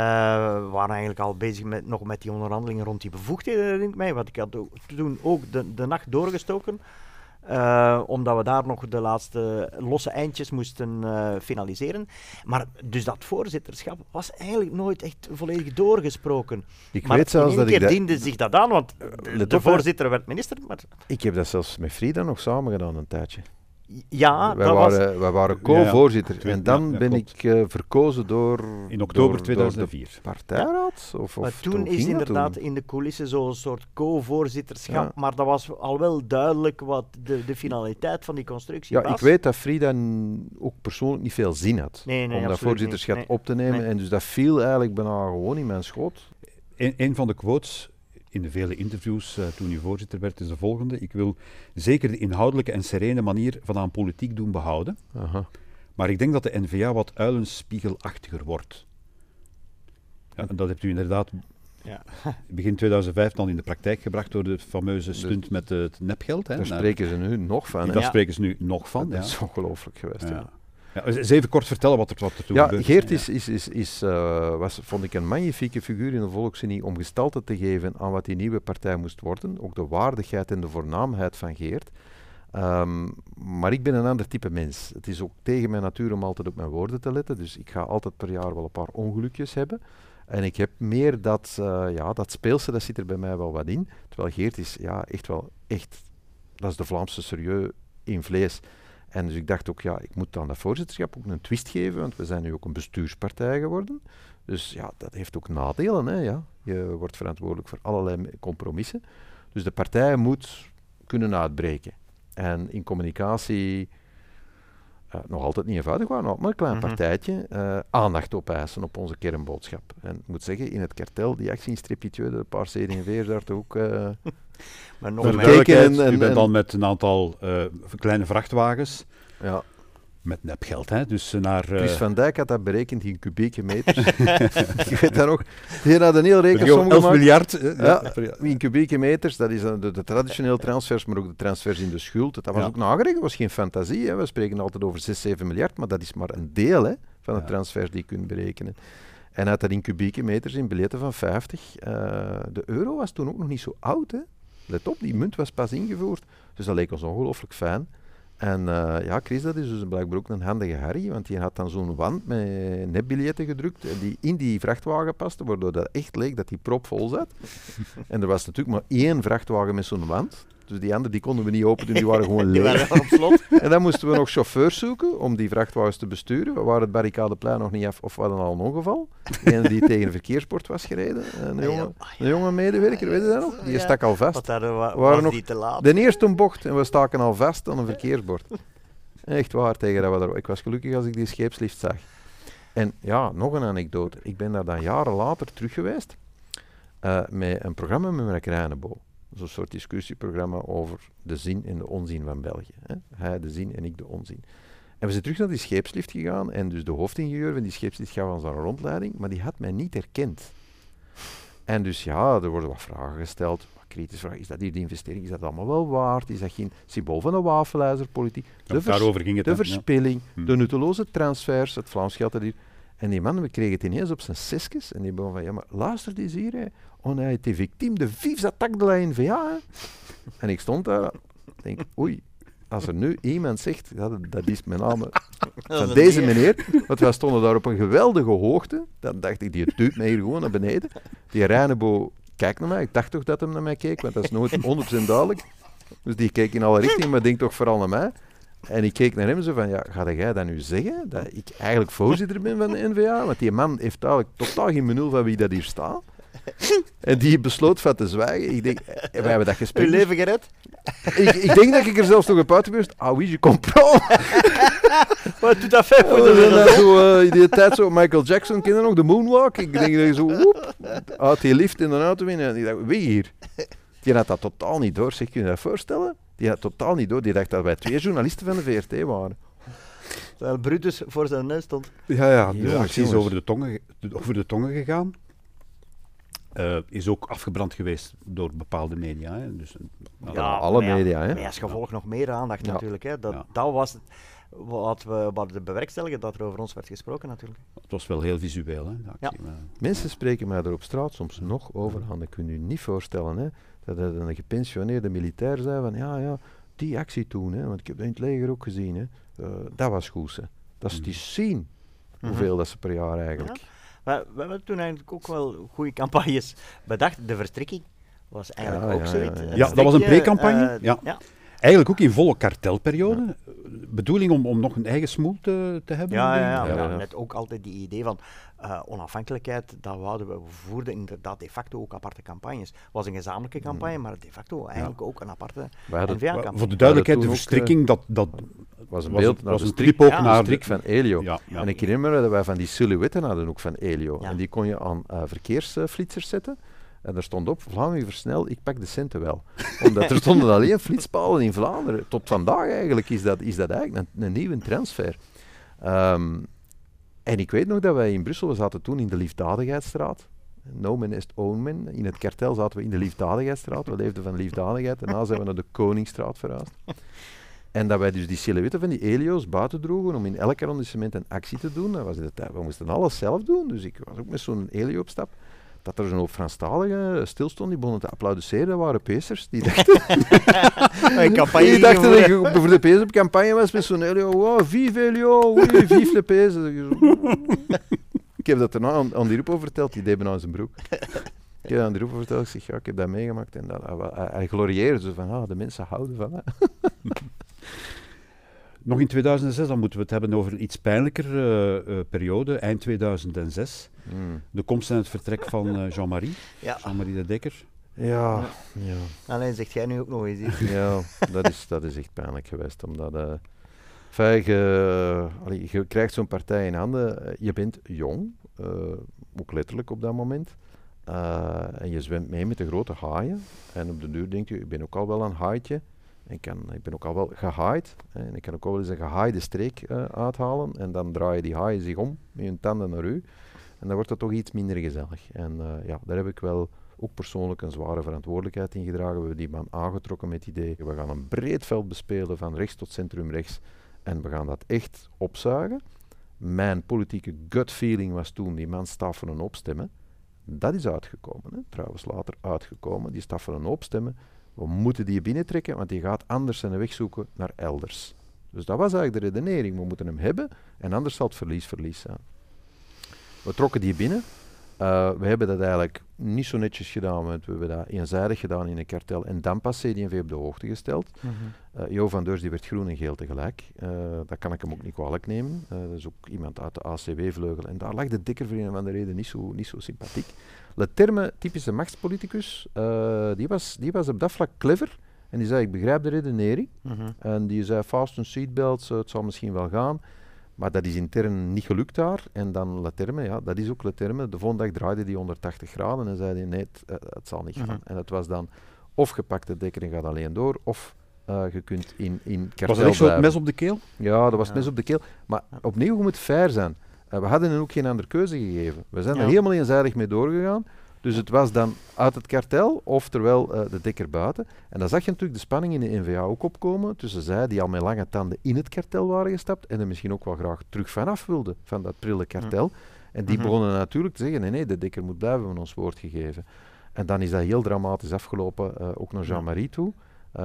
we waren eigenlijk al bezig met, nog met die onderhandelingen rond die bevoegdheden, herinner ik mij. Want ik had ook- toen ook de, de nacht doorgestoken. eh, omdat we daar nog de laatste losse eindjes moesten eh, finaliseren. Maar dus dat voorzitterschap was eigenlijk nooit echt volledig doorgesproken.
Ik
maar
weet zelfs dat ik
keer
dat...
diende zich dat aan, want de, voorzitter werd minister. Maar
Ik heb dat zelfs met Frida nog samen gedaan een tijdje.
Ja,
wij,
dat was...
waren, wij waren co-voorzitter.
Ja, ja.
en dan
Ja, ja,
ben
klopt.
ik eh, verkozen door...
In oktober
door- door
2004.
de partijraad? Of, of
Maar toen is inderdaad
toen?
in de coulissen zo'n soort co-voorzitterschap,
Ja.
maar dat was al wel duidelijk wat de, de finaliteit van die constructie
Ja,
was.
ik weet dat Frida ook persoonlijk niet veel zin had
Nee, nee,
om dat voorzitterschap.
Nee.
op te nemen.
Nee.
En dus dat viel eigenlijk bijna gewoon in mijn schoot.
Een, een van de quotes in de vele interviews eh, toen u voorzitter werd is de volgende. Ik wil zeker de inhoudelijke en serene manier van aan politiek doen behouden.
Aha.
Maar ik denk dat de NVA wat uilenspiegelachtiger wordt. Ja, en dat hebt u inderdaad
Ja.
begin 2005 dan in de praktijk gebracht door de fameuze stunt met het nepgeld. Hè,
Daar
naar-
spreken ze nu nog van. hè.
Daar
Ja.
spreken ze nu nog van.
dat
Ja.
is ongelooflijk geweest. Ja.
Ja. Eens even kort vertellen wat er, wat er toen
Ja, Geert is, is, is, is, eh, was, vond ik een magnifieke figuur in de Volksunie om gestalte te geven aan wat die nieuwe partij moest worden. Ook de waardigheid en de voornaamheid van Geert. Ehm, maar ik ben een ander type mens. Het is ook tegen mijn natuur om altijd op mijn woorden te letten. Dus ik ga altijd per jaar wel een paar ongelukjes hebben. En ik heb meer dat, eh, ja, dat speelse, dat zit er bij mij wel wat in. Terwijl Geert is ja, echt wel echt, dat is de Vlaamse serieus in vlees. En dus ik dacht ook, ja, ik moet aan dat voorzitterschap ook een twist geven, want we zijn nu ook een bestuurspartij geworden. Dus ja, dat heeft ook nadelen. Hè, ja. Je wordt verantwoordelijk voor allerlei compromissen. Dus de partij moet kunnen uitbreken. En in communicatie eh, nog altijd niet eenvoudig waren, maar een klein
Mhm.
partijtje, eh, aandacht opeisen op onze kernboodschap. En ik moet zeggen, in het kartel, die actie in stripje de paar CD&V's daar toch ook... eh,
Maar nog meer.
u bent
en-
dan met een aantal eh, kleine vrachtwagens,
ja.
Met nepgeld, hè, dus naar... eh,
Chris van Dijk had dat berekend in kubieke meters. ik weet dat nog. Die had een heel rekensom
11
gemaakt.
miljard. eh,
Ja, in kubieke meters, dat is de, de traditionele transfers, maar ook de transfers in de schuld. Dat was
Ja.
ook nagerekend, dat was geen fantasie. Hè. We spreken altijd over 6, 7 miljard, maar dat is maar een deel hè, van de
Ja.
transfers die je kunt berekenen. En uit dat in kubieke meters in biljetten van 50. eh, de euro was toen ook nog niet zo oud. Hè. Let op, die munt was pas ingevoerd. Dus dat leek ons ongelooflijk fijn. En eh, ja, Chris, dat is dus blijkbaar ook een handige Harry, want die had dan zo'n wand met nepbiljetten gedrukt en die in die vrachtwagen paste, waardoor dat echt leek dat die propvol zat. en er was natuurlijk maar één vrachtwagen met zo'n wand. Dus die andere die konden we niet open doen, die waren gewoon
Die
leeg.
waren op slot.
En dan moesten we nog chauffeurs zoeken om die vrachtwagens te besturen. We waren het barricadeplein nog niet af of we hadden al een ongeval. Een die tegen een verkeersbord was gereden. Een jonge, een jonge medewerker, weet je dat nog? Die stak al vast.
Wat wa-
waren nog
te laat.
De eerste bocht en we staken al vast aan een verkeersbord. Echt waar, tegen dat we daar... Ik was gelukkig als ik die scheepslift zag. En ja, nog een anekdote. Ik ben daar dan jaren later terug geweest uh, met een programma met Mark Reinebo. Zo'n soort discussieprogramma over de zin en de onzin van België. Hè? Hij de zin en ik de onzin. En we zijn terug naar die scheepslift gegaan en dus de hoofdingenieur van die scheepslift gaf ons een rondleiding, maar die had mij niet herkend. En dus ja, er worden wat vragen gesteld. Kritische vraag, is dat hier de investering, is dat allemaal wel waard? Is dat geen symbool van een wafelijzerpolitiek?
De, daarover ging het
de verspilling, de nutteloze transfers, het Vlaams geld dat hier... En die man, we kregen het ineens op zijn sesjes en die begon van, ja maar luister eens hier, hè. on a été victime de vives attaques de la NVA. en ik stond daar, denk, oei, als er nu iemand zegt, ja, dat, is met name van deze meneer, want wij stonden daar op een geweldige hoogte, dan dacht ik, die duwt mij hier gewoon naar beneden. Die Reinebo kijkt naar mij, ik dacht toch dat hij naar mij keek, want dat is nooit 100% duidelijk. Dus die keek in alle richtingen, maar denkt toch vooral naar mij. En ik keek naar hem zo van, ja, ga jij dat nu zeggen? Dat ik eigenlijk voorzitter ben van de NVA? Want die man heeft eigenlijk totaal geen benul van wie dat hier staat. En die besloot van te zwijgen. Ik denk, eh, wij hebben dat gesprek.
Uw leven gered?
Ik, ik denk dat ik er zelfs nog een uit. Ah oui, je comprends.
Wat doet dat voor
de zo, uh, In die tijd zo, Michael Jackson kende nog, de moonwalk. Ik denk dat je zo, woep, uit die lift in de auto winnen. En ik dacht, wie hier? Die had dat totaal niet door. Zeg, kun je dat voorstellen? Die had totaal niet door. Die dacht dat wij twee journalisten van de VRT waren.
Terwijl Brutus voor zijn neus stond.
Ja, ja, de ja, actie is over de, tongen, over de tongen gegaan. Uh, is ook afgebrand geweest door bepaalde media. Hè. Dus,
uh, ja, alle media. Hè.
Maar als gevolg nog meer aandacht ja. natuurlijk. Hè. Dat, dat was het, wat we wat bewerkstelligen dat er over ons werd gesproken natuurlijk.
Het was wel heel visueel. Hè,
ja. Mensen spreken mij er op straat soms nog over aan. Dat kun je niet voorstellen. Hè, dat een gepensioneerde militair zei van ja, ja, die actie toen, hè, want ik heb dat in het leger ook gezien. Hè, uh, dat was goed. Hè. Dat is te zien hoeveel mm dat ze per jaar eigenlijk...
We, we hebben toen eigenlijk ook wel goede campagnes bedacht. De verstrikking was eigenlijk ook zoiets.
Ja, dat was een pre-campagne. Uh, ja. Eigenlijk ook in volle kartelperiode. Bedoeling om, om nog een eigen smoel te, te hebben?
Ja, ja, ja, ja. net ook altijd die idee van uh, onafhankelijkheid, dat wouden we. voerden inderdaad de facto ook aparte campagnes. Het was een gezamenlijke campagne, mm. maar de facto eigenlijk ook een aparte NVA-campagne.
Voor de duidelijkheid, de verstrikking, dat, dat
was een beeld, was een strip ook naar de van Elio. En ik herinner me dat wij van die silhouetten hadden ook van Elio. En die kon je aan uh, verkeersflitsers zetten. En er stond op, Vlamingen versnel, ik pak de centen wel. Omdat er stonden alleen flitspalen in Vlaanderen. Tot vandaag eigenlijk is dat, is dat eigenlijk een, een nieuwe transfer. Um, en ik weet nog dat wij in Brussel, we zaten toen in de Liefdadigheidsstraat. No man is own man. In het kartel zaten we in de Liefdadigheidsstraat. We leefden van liefdadigheid. Daarna zijn we naar de Koningsstraat verhuisd. En dat wij dus die silhouetten van die Elio's buiten droegen om in elk arrondissement een actie te doen. Dat was de tijd. We moesten alles zelf doen. Dus ik was ook met zo'n Elio op stap dat er zo'n hoop Franstaligen stilstond, die begonnen te applaudisseren, dat waren Pacers. Die dachten, die dachten dat je voor de Pacers op campagne was met zo'n Elio, wow, vive Elio, oui, vive le Pacers. ik heb dat daarna aan, aan die Rupo verteld, die deed aan zijn broek. Ik heb aan die Rupo verteld, ik zeg, ja, ik heb dat meegemaakt. En dat, hij, hij glorieerde zo van, ah, de mensen houden van hè.
Nog in 2006, dan moeten we het hebben over een iets pijnlijker uh, periode, eind 2006. Hmm. De komst en het vertrek van uh, Jean-Marie, ja. Jean-Marie de Dekker.
Ja, ja.
Alleen zegt jij nu ook nog eens iets.
ja, dat is, dat is echt pijnlijk geweest, omdat... Uh, enfin, je, allee, je krijgt zo'n partij in handen, je bent jong, ook letterlijk op dat moment. en je zwemt mee met de grote haaien. En op de duur denk je, ik ben ook al wel een haaitje. Ik, kan, ik ben ook al wel gehaaid. En ik kan ook wel eens een gehaaide streek uh, uithalen. En dan draaien die haaien zich om met hun tanden naar u. En dan wordt het toch iets minder gezellig. En uh, ja, daar heb ik wel ook persoonlijk een zware verantwoordelijkheid in gedragen. We hebben die man aangetrokken met het idee. We gaan een breed veld bespelen van rechts tot centrum rechts. En we gaan dat echt opzuigen. Mijn politieke gut feeling was toen die man staffen opstemmen. Dat is uitgekomen. Hè. Trouwens later uitgekomen. Die staffen opstemmen we moeten die binnentrekken, want die gaat anders zijn weg zoeken naar elders. Dus dat was eigenlijk de redenering. We moeten hem hebben en anders zal het verlies verlies zijn. We trokken die binnen. Uh, we hebben dat eigenlijk niet zo netjes gedaan, want we hebben dat eenzijdig gedaan in een kartel en dan pas CD&V op de hoogte gesteld. Mm -hmm. uh, jo van Deurs die werd groen en geel tegelijk. Uh, dat kan ik hem ook niet kwalijk nemen. dat is ook iemand uit de ACW-vleugel en daar lag de dikker voor een van de reden niet zo, niet zo sympathiek. Leterme, typische machtspoliticus, uh, die, was, die was op dat vlak clever, En die zei, ik begrijp de redenering.
Mhm.
En die zei, fasten seatbelts, eh, het zal misschien wel gaan. Maar dat is intern niet gelukt daar. En dan Leterme, ja, dat is ook Leterme. De volgende dag draaide die 180 graden en zei hij, nee, het, eh, het zal niet gaan.
Mhm.
En het was dan, of je pakt de dekker en gaat alleen door, of eh, je kunt in, in
Was dat echt zo het mes op de keel?
Ja, dat was
Ja.
mes op de keel. Maar opnieuw, je moet fair zijn. Eh, we hadden hen ook geen andere keuze gegeven. We zijn
Ja.
er helemaal eenzijdig mee doorgegaan. Dus het was dan uit het kartel, of terwijl eh, de dekker buiten. En dan zag je natuurlijk de spanning in de NVA ook opkomen tussen zij die al met lange tanden in het kartel waren gestapt en er misschien ook wel graag terug vanaf wilden, van dat prille kartel. En die
Mhm.
begonnen natuurlijk te zeggen, nee, nee, de dekker moet blijven, we hebben ons woord gegeven. En dan is dat heel dramatisch afgelopen, eh, ook naar. Jean-Marie toe.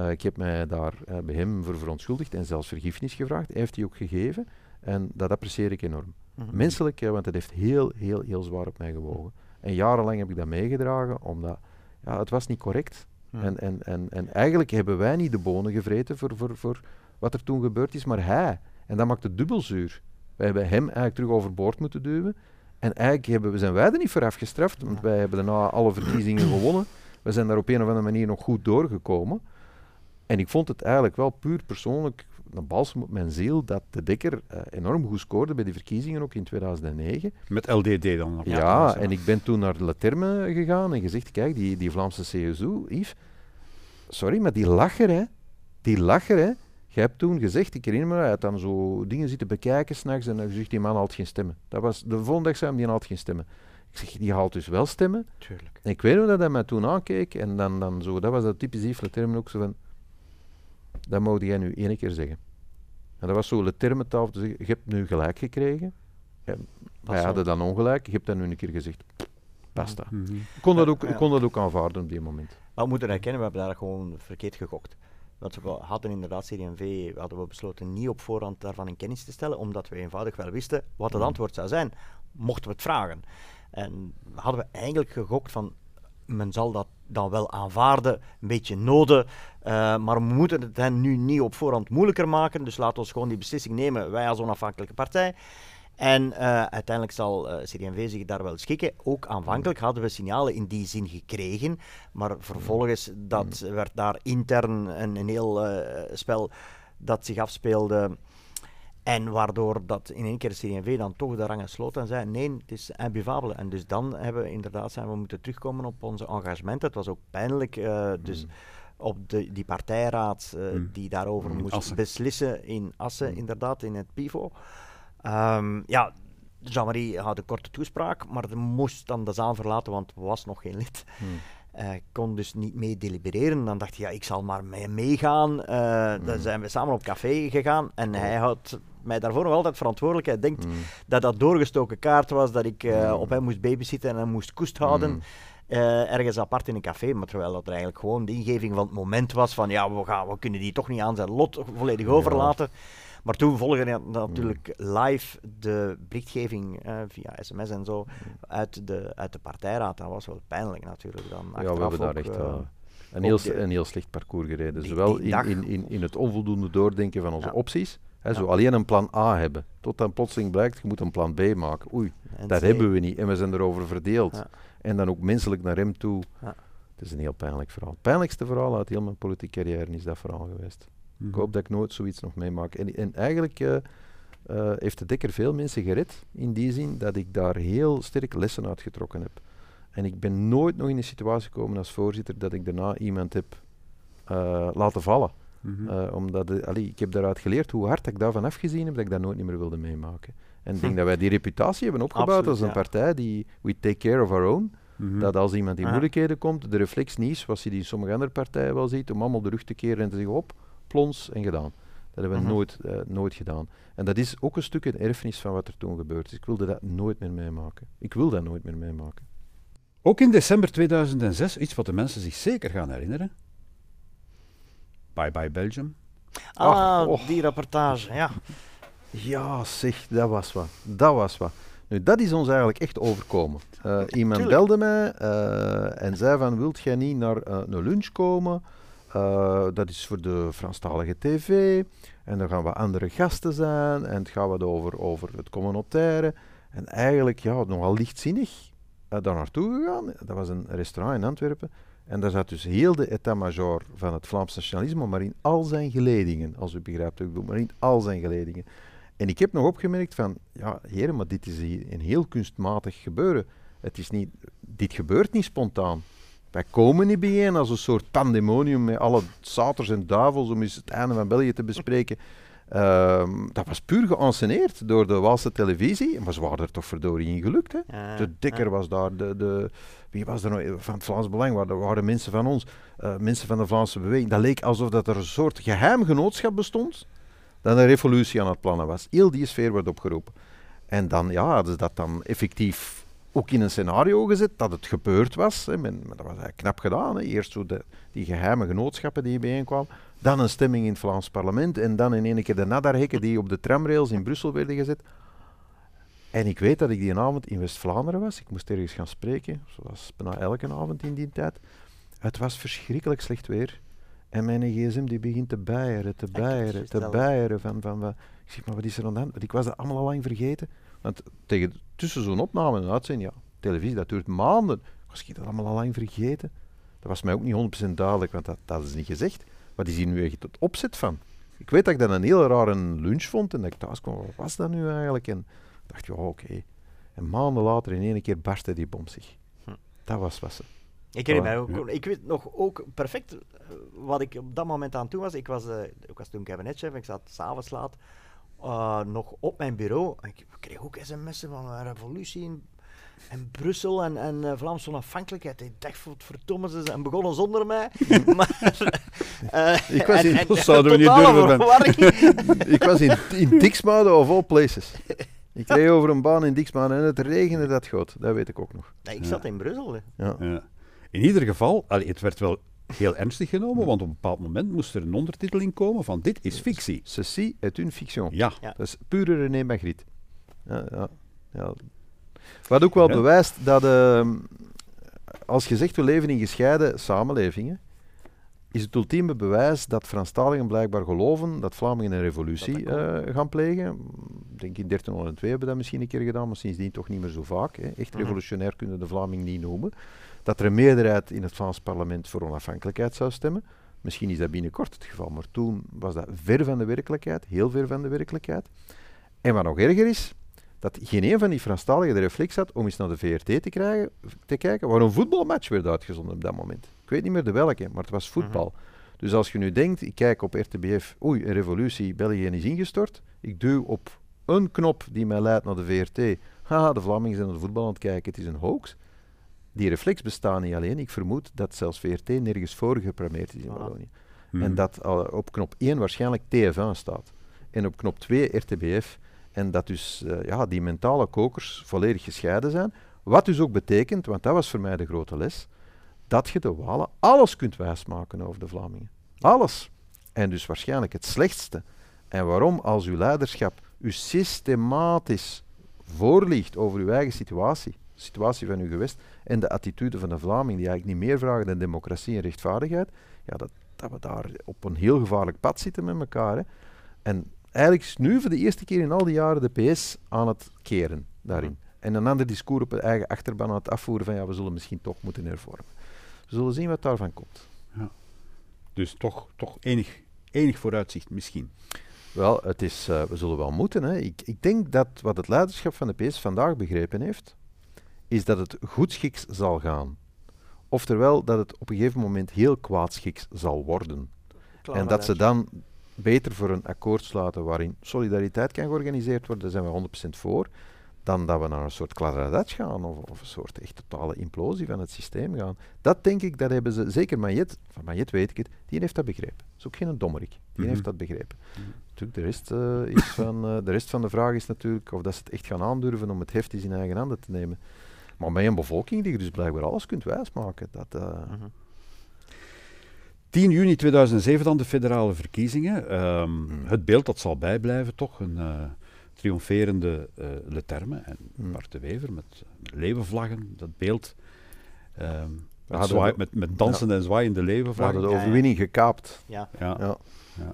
Ik heb mij daar bij hem voor verontschuldigd en zelfs vergiffenis gevraagd. Hij heeft die ook gegeven en dat apprecieer ik enorm.
Mhm.
Menselijk, eh, want het heeft heel, heel, heel zwaar op mij gewogen. En jarenlang heb ik dat meegedragen, omdat ja, het was niet correct. En, en, en, en eigenlijk hebben wij niet de bonen gevreten voor, voor, voor wat er toen gebeurd is, maar hij. En dat maakt het dubbel zuur. Wij hebben hem eigenlijk terug overboord moeten duwen. En eigenlijk hebben, we- zijn wij er niet voor afgestraft, want wij hebben daarna alle verkiezingen gewonnen. We zijn daar op een of andere manier nog goed doorgekomen. En ik vond het eigenlijk wel puur persoonlijk een balsem op mijn ziel dat de Dekker eh, enorm goed scoorde bij die verkiezingen, ook in 2009.
Met LDD dan.
Ja,
is,
en ik ben toen naar de Laterme gegaan en gezegd, kijk, die, die Vlaamse CSU, Yves, sorry, maar die lacher, hè, die lacher, hè. Je hebt toen gezegd, ik herinner me, hij had dan zo dingen zitten bekijken s'nachts en dan gezegd, die man haalt geen stemmen. Dat was, de volgende dag zei hij, die haalt geen stemmen. Ik zeg, die haalt dus wel stemmen.
Tuurlijk.
En ik weet nog dat hij mij toen aankeek en dan, dan zo, dat was dat typisch Yves Leterme ook zo van, dat mocht jij nu één keer zeggen. En dat was zo Leterme taal te zeggen, je hebt nu gelijk gekregen. Ja, wij hadden dan ongelijk, je hebt dat nu een keer gezegd. Basta.
Mhm.
Ik kon dat ook, ik kon dat ook aanvaarden op die moment.
Maar we moeten erkennen, we hebben daar gewoon verkeerd gegokt. Want we hadden inderdaad CD&V, hadden we besloten niet op voorhand daarvan in kennis te stellen, omdat we eenvoudig wel wisten wat het
Mm.
antwoord zou zijn, mochten we het vragen. En hadden we eigenlijk gegokt van, men zal dat dan wel aanvaarden, een beetje noden, eh, maar we moeten het hen nu niet op voorhand moeilijker maken, dus laten we gewoon die beslissing nemen, wij als onafhankelijke partij. En eh, uiteindelijk zal eh CD&V zich daar wel schikken. Ook aanvankelijk hadden we signalen in die zin gekregen, maar vervolgens dat werd daar intern een, een heel spel dat zich afspeelde. En waardoor dat in één keer de CD&V dan toch de rangen sloot en zei, nee, het is imbuvable. En dus dan hebben we inderdaad zijn we moeten terugkomen op onze engagement. Het was ook pijnlijk, eh, dus op de, die partijraad eh,
Mm.
die daarover
In
moest
Assen.
beslissen in Assen, inderdaad, in het PIVO. Ehm, ja, Jean-Marie had een korte toespraak, maar moest dan de zaal verlaten, want was nog geen lid. Hij kon dus niet mee delibereren. Dan dacht hij, ja, ik zal maar mee meegaan. Eh, Dan zijn we samen op café gegaan en hij had mij daarvoor nog altijd verantwoordelijk. Hij denkt dat dat doorgestoken kaart was, dat ik eh, op hem moest babysitten en hem moest koest houden.
Mm.
eh, ergens apart in een café, maar terwijl dat er eigenlijk gewoon de ingeving van het moment was van ja, we, gaan, we kunnen die toch niet aan zijn lot volledig overlaten. Maar toen volgde natuurlijk live de berichtgeving eh, via sms en zo uit de, uit de partijraad. Dat was wel pijnlijk natuurlijk. Dan
Ja, we hebben daar echt een, heel,
de-
een heel slecht parcours gereden.
die-
Zowel
die
in, in, in, in het onvoldoende doordenken van onze
Ja.
opties. Zo alleen een plan A hebben. Tot dan plotseling blijkt, je moet een plan B maken. Oei,
en
dat hebben we niet. En we zijn erover verdeeld. En dan ook menselijk naar hem toe.
Ja.
Het is een heel pijnlijk verhaal. Het pijnlijkste verhaal uit heel mijn politieke carrière is dat verhaal geweest.
Mhm.
Ik hoop dat ik nooit zoiets nog meemaak. En, en eigenlijk eh, eh, heeft de Dekker veel mensen gered, in die zin dat ik daar heel sterk lessen uit getrokken heb. En ik ben nooit nog in een situatie gekomen als voorzitter dat ik daarna iemand heb eh, laten vallen.
Mhm.
Eh, omdat allee, ik heb daaruit geleerd hoe hard ik daarvan afgezien heb, dat ik dat nooit niet meer wilde meemaken. En ik denk dat wij die reputatie hebben opgebouwd
Absoluut,
als een
ja.
partij die we take care of our own.
Mhm.
Dat als iemand in
Ja.
moeilijkheden komt, de reflex niet is, zoals je die in sommige andere partijen wel ziet, om allemaal de rug te keren en te zeggen, op, plons en gedaan. Dat hebben we
Mhm.
nooit, eh, nooit gedaan. En dat is ook een stuk een erfenis van wat er toen gebeurd is. Ik wilde dat nooit meer meemaken. Ik wil dat nooit meer meemaken.
Ook in december 2006, iets wat de mensen zich zeker gaan herinneren. Bye bye Belgium.
Ah,
Ach, och.
die rapportage, ja.
Ja, zeg, dat was wat. Dat was wat. Nu, dat is ons eigenlijk echt overkomen. Eh, iemand
Tuurlijk.
belde mij eh, en zei van, wilt jij niet naar eh, een lunch komen? Eh, dat is voor de Franstalige tv. En er gaan wat andere gasten zijn. En het gaat wat over, over het communautaire. En eigenlijk, ja, nogal lichtzinnig. uh, daar naartoe gegaan. Dat was een restaurant in Antwerpen. En daar zat dus heel de état-major van het Vlaams nationalisme, maar in al zijn geledingen, als u begrijpt wat ik bedoel, maar in al zijn geledingen. En ik heb nog opgemerkt van, ja heren, maar dit is een heel kunstmatig gebeuren. Het is niet, dit gebeurt niet spontaan. Wij komen niet bijeen als een soort pandemonium met alle saters en duivels om eens het einde van België te bespreken. Ehm, dat was puur geanceneerd door de Waalse televisie. Maar ze waren er toch verdorie in gelukt. Hè? de Dikker was daar, de, de, wie was er van het Vlaams Belang? Waren, waren mensen van ons, uh, mensen van de Vlaamse beweging. Dat leek alsof dat er een soort geheim genootschap bestond. Dat een revolutie aan het plannen was. Heel die sfeer werd opgeroepen. En dan ja, hadden ze dat dan effectief ook in een scenario gezet dat het gebeurd was. Hè. Men, dat was eigenlijk knap gedaan. Hè. Eerst zo de, die geheime genootschappen die bijeenkwamen. Dan een stemming in het Vlaams parlement. En dan in één keer de nadarhekken die op de tramrails in Brussel werden gezet. En ik weet dat ik die avond in West-Vlaanderen was. Ik moest ergens gaan spreken, zoals bijna elke avond in die tijd. Het was verschrikkelijk slecht weer. En mijn gsm die begint te bijeren, te bijeren, te bijeren. Van, van, van, ik zeg, maar wat is er aan de hand? Want ik was dat allemaal al lang vergeten. Want tegen, tussen zo'n opname en uitzending, ja, televisie, dat duurt maanden. Was ik dat allemaal al lang vergeten? Dat was mij ook niet 100% duidelijk, want dat, dat is niet gezegd. Wat is hier nu echt het opzet van? Ik weet dat ik dat een heel rare lunch vond en dat ik thuis kwam, wat was dat nu eigenlijk? En dacht, ja, oké. En maanden later in één keer barstte die bom zich. Hm. Dat was wat ze.
Ik herinner mij ook, ik weet nog ook perfect eh, wat ik op dat moment aan toe was. Ik was, uh, ik was toen kabinetchef, ik zat s'avonds laat uh, nog op mijn bureau. Ik kreeg ook sms'en van een revolutie in, in Brussel en, en uh, Vlaamse onafhankelijkheid. Ik dacht, verdomme, ze en begonnen zonder mij. maar,
ik was in, en, zouden we niet durven ik was in, in Dixmude of all places. Ik kreeg over een baan in Dixmude en het regende dat goed. Dat weet ik ook nog.
Nee, ik zat in Brussel.
Ja. ja. In ieder geval, allee, het werd wel heel ernstig genomen, want op een bepaald moment moest er een ondertitel in komen van dit is fictie.
Ceci est une fiction.
Ja.
Dat is pure René Magritte. Ja, ja, ja. Wat ook wel bewijst dat uh, als je zegt we leven in gescheiden samenlevingen, is het ultieme bewijs dat Franstaligen blijkbaar geloven dat Vlamingen een revolutie uh, gaan plegen. Ik denk in 1302 hebben we dat misschien een keer gedaan, maar sindsdien toch niet meer zo vaak. Hè. Echt mhm. revolutionair kunnen de Vlaming niet noemen dat er een meerderheid in het Vlaams parlement voor onafhankelijkheid zou stemmen. Misschien is dat binnenkort het geval, maar toen was dat ver van de werkelijkheid, heel ver van de werkelijkheid. En wat nog erger is, dat geen een van die Franstaligen de reflex had om eens naar de VRT te, krijgen, te kijken waar een voetbalmatch werd uitgezonden op dat moment. Ik weet niet meer de welke, maar het was voetbal. Mhm. Dus als je nu denkt, ik kijk op RTBF, oei, een revolutie, België is ingestort. Ik duw op een knop die mij leidt naar de VRT. Haha, de Vlamingen zijn naar de voetbal aan het kijken, het is een hoax die reflex bestaat niet alleen. Ik vermoed dat zelfs VRT nergens voor geprogrammeerd is in Wallonië. Mhm. En dat op knop 1 waarschijnlijk TF1 staat. En op knop 2 RTBF. En dat dus uh, ja, die mentale kokers volledig gescheiden zijn. Wat dus ook betekent, want dat was voor mij de grote les, dat je de Walen alles kunt wijsmaken over de Vlamingen. Alles. En dus waarschijnlijk het slechtste. En waarom als uw leiderschap u systematisch voorliegt over uw eigen situatie, situatie van uw gewest en de attitude van de Vlaming, die eigenlijk niet meer vragen dan democratie en rechtvaardigheid, ja, dat, dat we daar op een heel gevaarlijk pad zitten met elkaar. Hè. En eigenlijk is nu voor de eerste keer in al die jaren de PS aan het keren daarin. En een ander discours op het eigen achterban aan het afvoeren van ja, we zullen misschien toch moeten hervormen. We zullen zien wat daarvan komt. Ja.
Dus toch, toch enig, enig vooruitzicht misschien.
Wel, het is, uh, we zullen wel moeten. Hè. Ik, ik denk dat wat het leiderschap van de PS vandaag begrepen heeft, is dat het goedschiks zal gaan. Oftewel dat het op een gegeven moment heel kwaadschiks zal worden. en dat ze dan beter voor een akkoord sluiten waarin solidariteit kan georganiseerd worden, daar zijn we 100% voor, dan dat we naar een soort kladderadatsch gaan of, of, een soort echt totale implosie van het systeem gaan. Dat denk ik, dat hebben ze, zeker Majet, van Majet weet ik het, die heeft dat begrepen. Dat is ook geen dommerik, die mhm. heeft dat begrepen. Mm de, rest, uh, is van, uh, de rest van de vraag is natuurlijk of dat ze het echt gaan aandurven om het heft eens in eigen handen te nemen. Maar met een bevolking die je dus blijkbaar alles kunt wijsmaken. Dat, uh...
10 juni 2007 dan de federale verkiezingen. Um, Het beeld dat zal bijblijven toch, een uh, triomferende uh, Leterme en mm. Bart de Wever met levenvlaggen. Dat beeld um, met, zwaai, met, met, dansen ja. en zwaaiende levenvlaggen.
We hadden de overwinning gekaapt.
Ja.
ja. ja.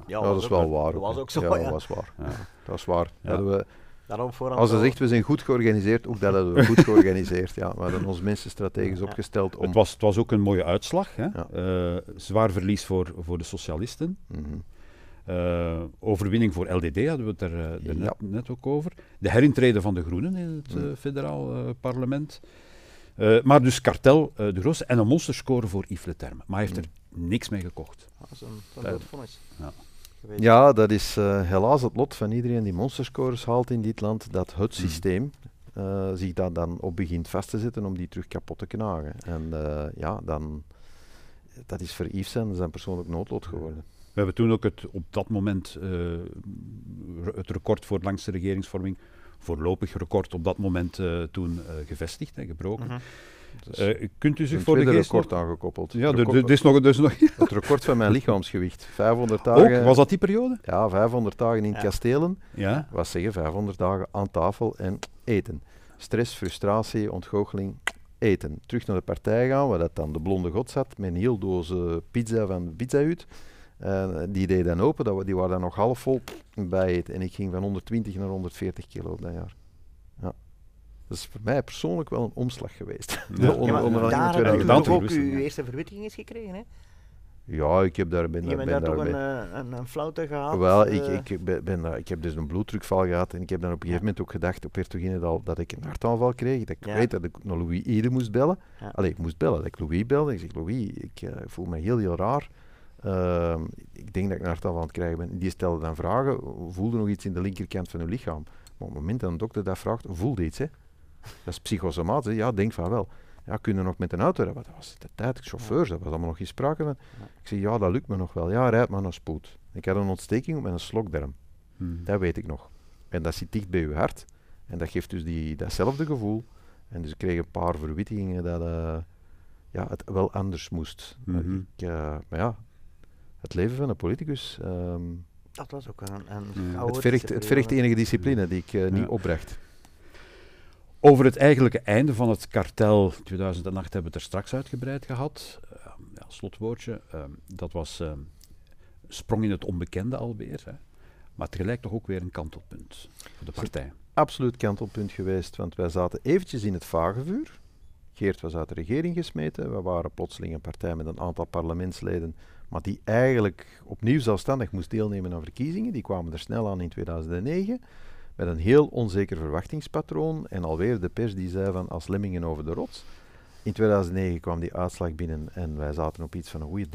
ja. dat is wel waar. Dat was ook zo. Ja, dat was waar. Dat was waar. We,
Daarom voorhand
Als ze zegt we zijn goed georganiseerd, ook dat hebben we goed georganiseerd. Ja, we hadden onze mensen strategisch
Ja.
opgesteld om...
Het, was, het was ook een mooie uitslag. Hè?
Ja.
Eh, zwaar verlies voor, voor de socialisten.
Mhm.
Eh, overwinning voor LDD hadden we het er, eh, er
Ja.
net, net ook over. De herintrede van de Groenen in het eh,
Mm.
federaal eh, parlement. Eh, maar dus kartel eh, de grootste en een monsterscore voor Yves Le Terme. Maar hij heeft er niks mee gekocht.
Dat is een, dat is een
Eh,
dood vonnis.
ja.
Ja, dat is eh, helaas het lot van iedereen die monsterscores haalt in dit land, dat het
Mhm.
systeem eh, zich daar dan op begint vast te zetten om die terug kapot te knagen. En eh, ja, dan, dat is voor Yves zijn, zijn persoonlijk noodlot geworden.
We hebben toen ook het, op dat moment eh, het record voor langste regeringsvorming, voorlopig record op dat moment eh, toen eh, gevestigd en gebroken.
Mhm.
Dus
Eh, kunt u zich
een
voor de geest
record
nog-
aangekoppeld.
Ja,
Record-
er- er is nog, er is nog
het record van mijn lichaamsgewicht. 500 dagen,
ook, was dat die periode?
ja, 500 dagen in
Ja.
kastelen.
Ja.
wat zeggen, 500 dagen aan tafel en eten. Stress, frustratie, ontgoocheling, eten. Terug naar de partij gaan, waar dat dan de blonde god zat, met een heel doos eh, pizza van Pizza Hut. Eh, die deed dan open, dat, die waren dan nog half vol bij eten. En ik ging van 120 naar 140 kilo dat jaar. Ja. Dat is voor mij persoonlijk wel een omslag geweest.
Ja.
Ja,
onder
daar heb je
2000.
gedaan
toch ook uw eerste verwittiging eens gekregen, hè?
Ja, ik heb daar, ben,
Je
daar,
bent
ben
daar toch een, eh, een, een flauwte gehad?
Wel, ik,
eh,
ik, ben, ben ik heb dus een bloeddrukval gehad en ik heb dan op een gegeven moment ook gedacht op Hertoginendaal dat ik een hartaanval kreeg. Dat ik
Ja.
weet dat ik naar Louis Ede moest bellen.
Ja.
Allee, ik moest bellen, dat ik Louis belde. Ik zeg, Louis, ik voel me heel, heel raar. Ehm, ik denk dat ik een hartaanval aan het krijgen ben. Die stelde dan vragen, voelde nog iets in de linkerkant van uw lichaam? Maar op het moment dat een dokter dat vraagt, voelde iets, hè? Dat is psychosomatisch, ja, denk van wel. Ja, kunnen nog met een auto rijden? Dat was de tijd, chauffeurs, dat was allemaal nog geen sprake van. Ik zeg, ja, dat lukt me nog wel. Ja, rijd maar naar spoed. Ik had een ontsteking met een slokdarm.
Hmm.
Dat weet ik nog. En dat zit dicht bij uw hart. En dat geeft dus die, datzelfde gevoel. En dus ik kreeg een paar verwittigingen dat eh, ja, het wel anders moest.
Mhm.
ik, eh, maar ja, het leven van een politicus, ehm,
Dat was ook een, een
Ja.
het, vergt, het vergt enige discipline die ik eh, niet
Ja.
opbracht.
Over het eigenlijke einde van het kartel 2008 hebben we het er straks uitgebreid gehad. Eh, ja, slotwoordje. eh, dat was eh, sprong in het onbekende alweer. Hè. Maar tegelijk toch ook weer een kantelpunt voor de partij.
Absoluut kantelpunt geweest, want wij zaten eventjes in het vagevuur. Geert was uit de regering gesmeten. We waren plotseling een partij met een aantal parlementsleden, maar die eigenlijk opnieuw zelfstandig moest deelnemen aan verkiezingen. Die kwamen er snel aan in 2009, met een heel onzeker verwachtingspatroon. En alweer de pers die zei van als lemmingen over de rots. In 2009 kwam die uitslag binnen en wij zaten op iets van een goede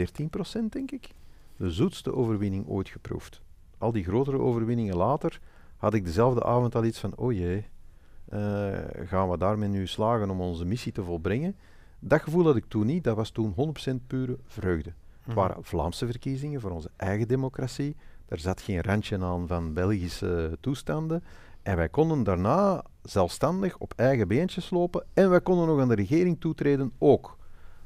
13% denk ik. De zoetste overwinning ooit geproefd. Al die grotere overwinningen later had ik dezelfde avond al iets van, oh jee, eh, gaan we daarmee nu slagen om onze missie te volbrengen? Dat gevoel had ik toen niet, dat was toen 100% pure vreugde. Het
Mhm.
waren Vlaamse verkiezingen voor onze eigen democratie. Er zat geen randje aan van Belgische toestanden. En wij konden daarna zelfstandig op eigen beentjes lopen. En wij konden nog aan de regering toetreden ook.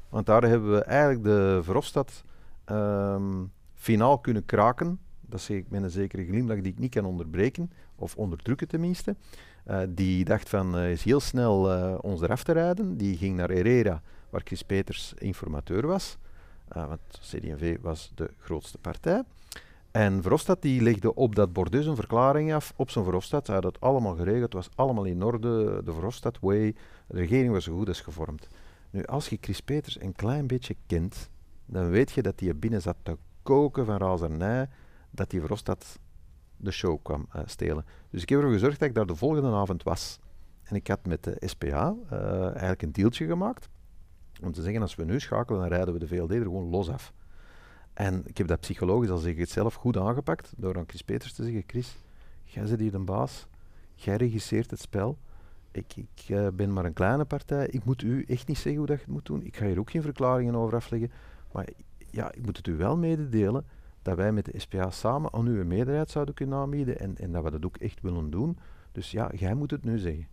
Want daar hebben we eigenlijk de Verhofstadt ehm, finaal kunnen kraken. Dat zeg ik met een zekere glimlach die ik niet kan onderbreken, of onderdrukken tenminste. Eh, die dacht van, eh, is heel snel eh, ons eraf te rijden. Die ging naar Herrera, waar Chris Peters informateur was. Eh, want CD&V was de grootste partij. En Verhofstadt die legde op dat bordes een verklaring af op zijn Verhofstadt. Hij had het allemaal geregeld, het was allemaal in orde, de Verhofstadt way. De regering was zo goed als gevormd. Nu, als je Chris Peters een klein beetje kent, dan weet je dat hij binnen zat te koken van razernij, dat die Verhofstadt de show kwam eh, stelen. Dus ik heb ervoor gezorgd dat ik daar de volgende avond was. En ik had met de SPA eh, eigenlijk een deeltje gemaakt. Om te zeggen, als we nu schakelen, dan rijden we de VLD er gewoon los af. En ik heb dat psychologisch, als ik het zelf, goed aangepakt. Door aan Chris Peters te zeggen, Chris, jij zit hier de baas. Jij regisseert het spel. Ik, ik eh, ben maar een kleine partij. Ik moet u echt niet zeggen hoe dat je het moet doen. Ik ga hier ook geen verklaringen over afleggen. Maar ja, ik moet het u wel mededelen dat wij met de SPA samen aan u een meerderheid zouden kunnen aanbieden en, en dat we dat ook echt willen doen. Dus ja, jij moet het nu zeggen.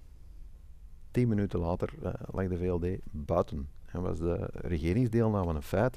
Tien minuten later eh, lag de VLD buiten en was de regeringsdeelname een feit.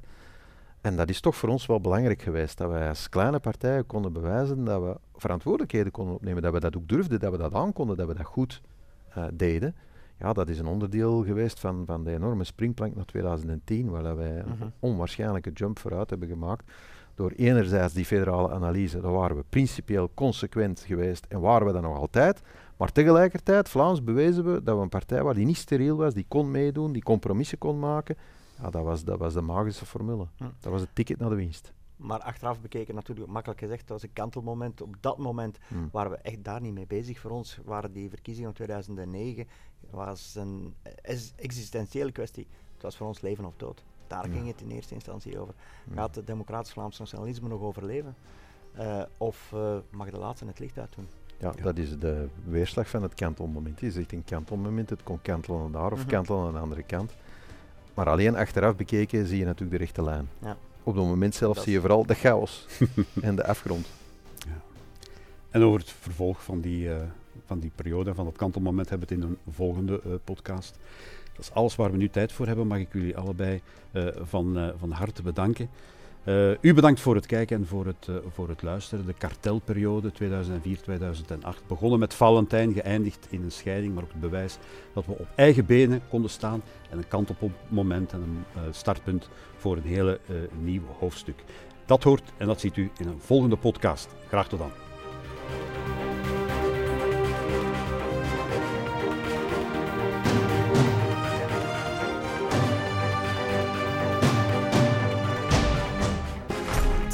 En dat is toch voor ons wel belangrijk geweest, dat wij als kleine partijen konden bewijzen dat we verantwoordelijkheden konden opnemen, dat we dat ook durfden, dat we dat aankonden, dat we dat goed eh, deden. Ja, dat is een onderdeel geweest van, van de enorme springplank naar 2010, waar wij een
Mhm.
onwaarschijnlijke jump vooruit hebben gemaakt. Door enerzijds die federale analyse, daar waren we principieel consequent geweest en waren we dat nog altijd. Maar tegelijkertijd, Vlaams bewezen we dat we een partij waren die niet steriel was, die kon meedoen, die compromissen kon maken. Ja, dat was, dat was de magische formule.
Hm.
Dat was het ticket naar de winst.
Maar achteraf bekeken, natuurlijk makkelijk gezegd, dat was een kantelmoment. Op dat moment
Hm.
waren we echt daar niet mee bezig. Voor ons waren die verkiezingen van 2009 was een ex- existentiële kwestie. Het was voor ons leven of dood. Daar ging het in eerste instantie over.
Hm.
Gaat het democratisch Vlaams nationalisme nog overleven? Eh, of eh, mag de laatste het licht uitdoen?
Ja,
Ja.
dat is de weerslag van het kantelmoment. Je zegt een kantelmoment, het kon kantelen daar of
Mhm.
kantelen aan de andere kant. Maar alleen achteraf bekeken zie je natuurlijk de rechte lijn.
Ja.
Op dat moment zelf
Dat
zie je vooral de chaos en de afgrond.
En over het vervolg van die, eh, van die periode, van dat kantelmoment, hebben we het in een volgende eh, podcast. Dat is alles waar we nu tijd voor hebben. Mag ik jullie allebei eh, van, eh, van harte bedanken. Eh, u bedankt voor het kijken en voor het, eh, voor het luisteren. De kartelperiode 2004-2008 begonnen met Valentijn, geëindigd in een scheiding, maar ook het bewijs dat we op eigen benen konden staan en een kantelmoment en een eh, startpunt voor een hele nieuw hoofdstuk. Dat hoort en dat ziet u in een volgende podcast. Graag tot dan.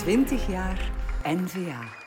Twintig jaar NVA.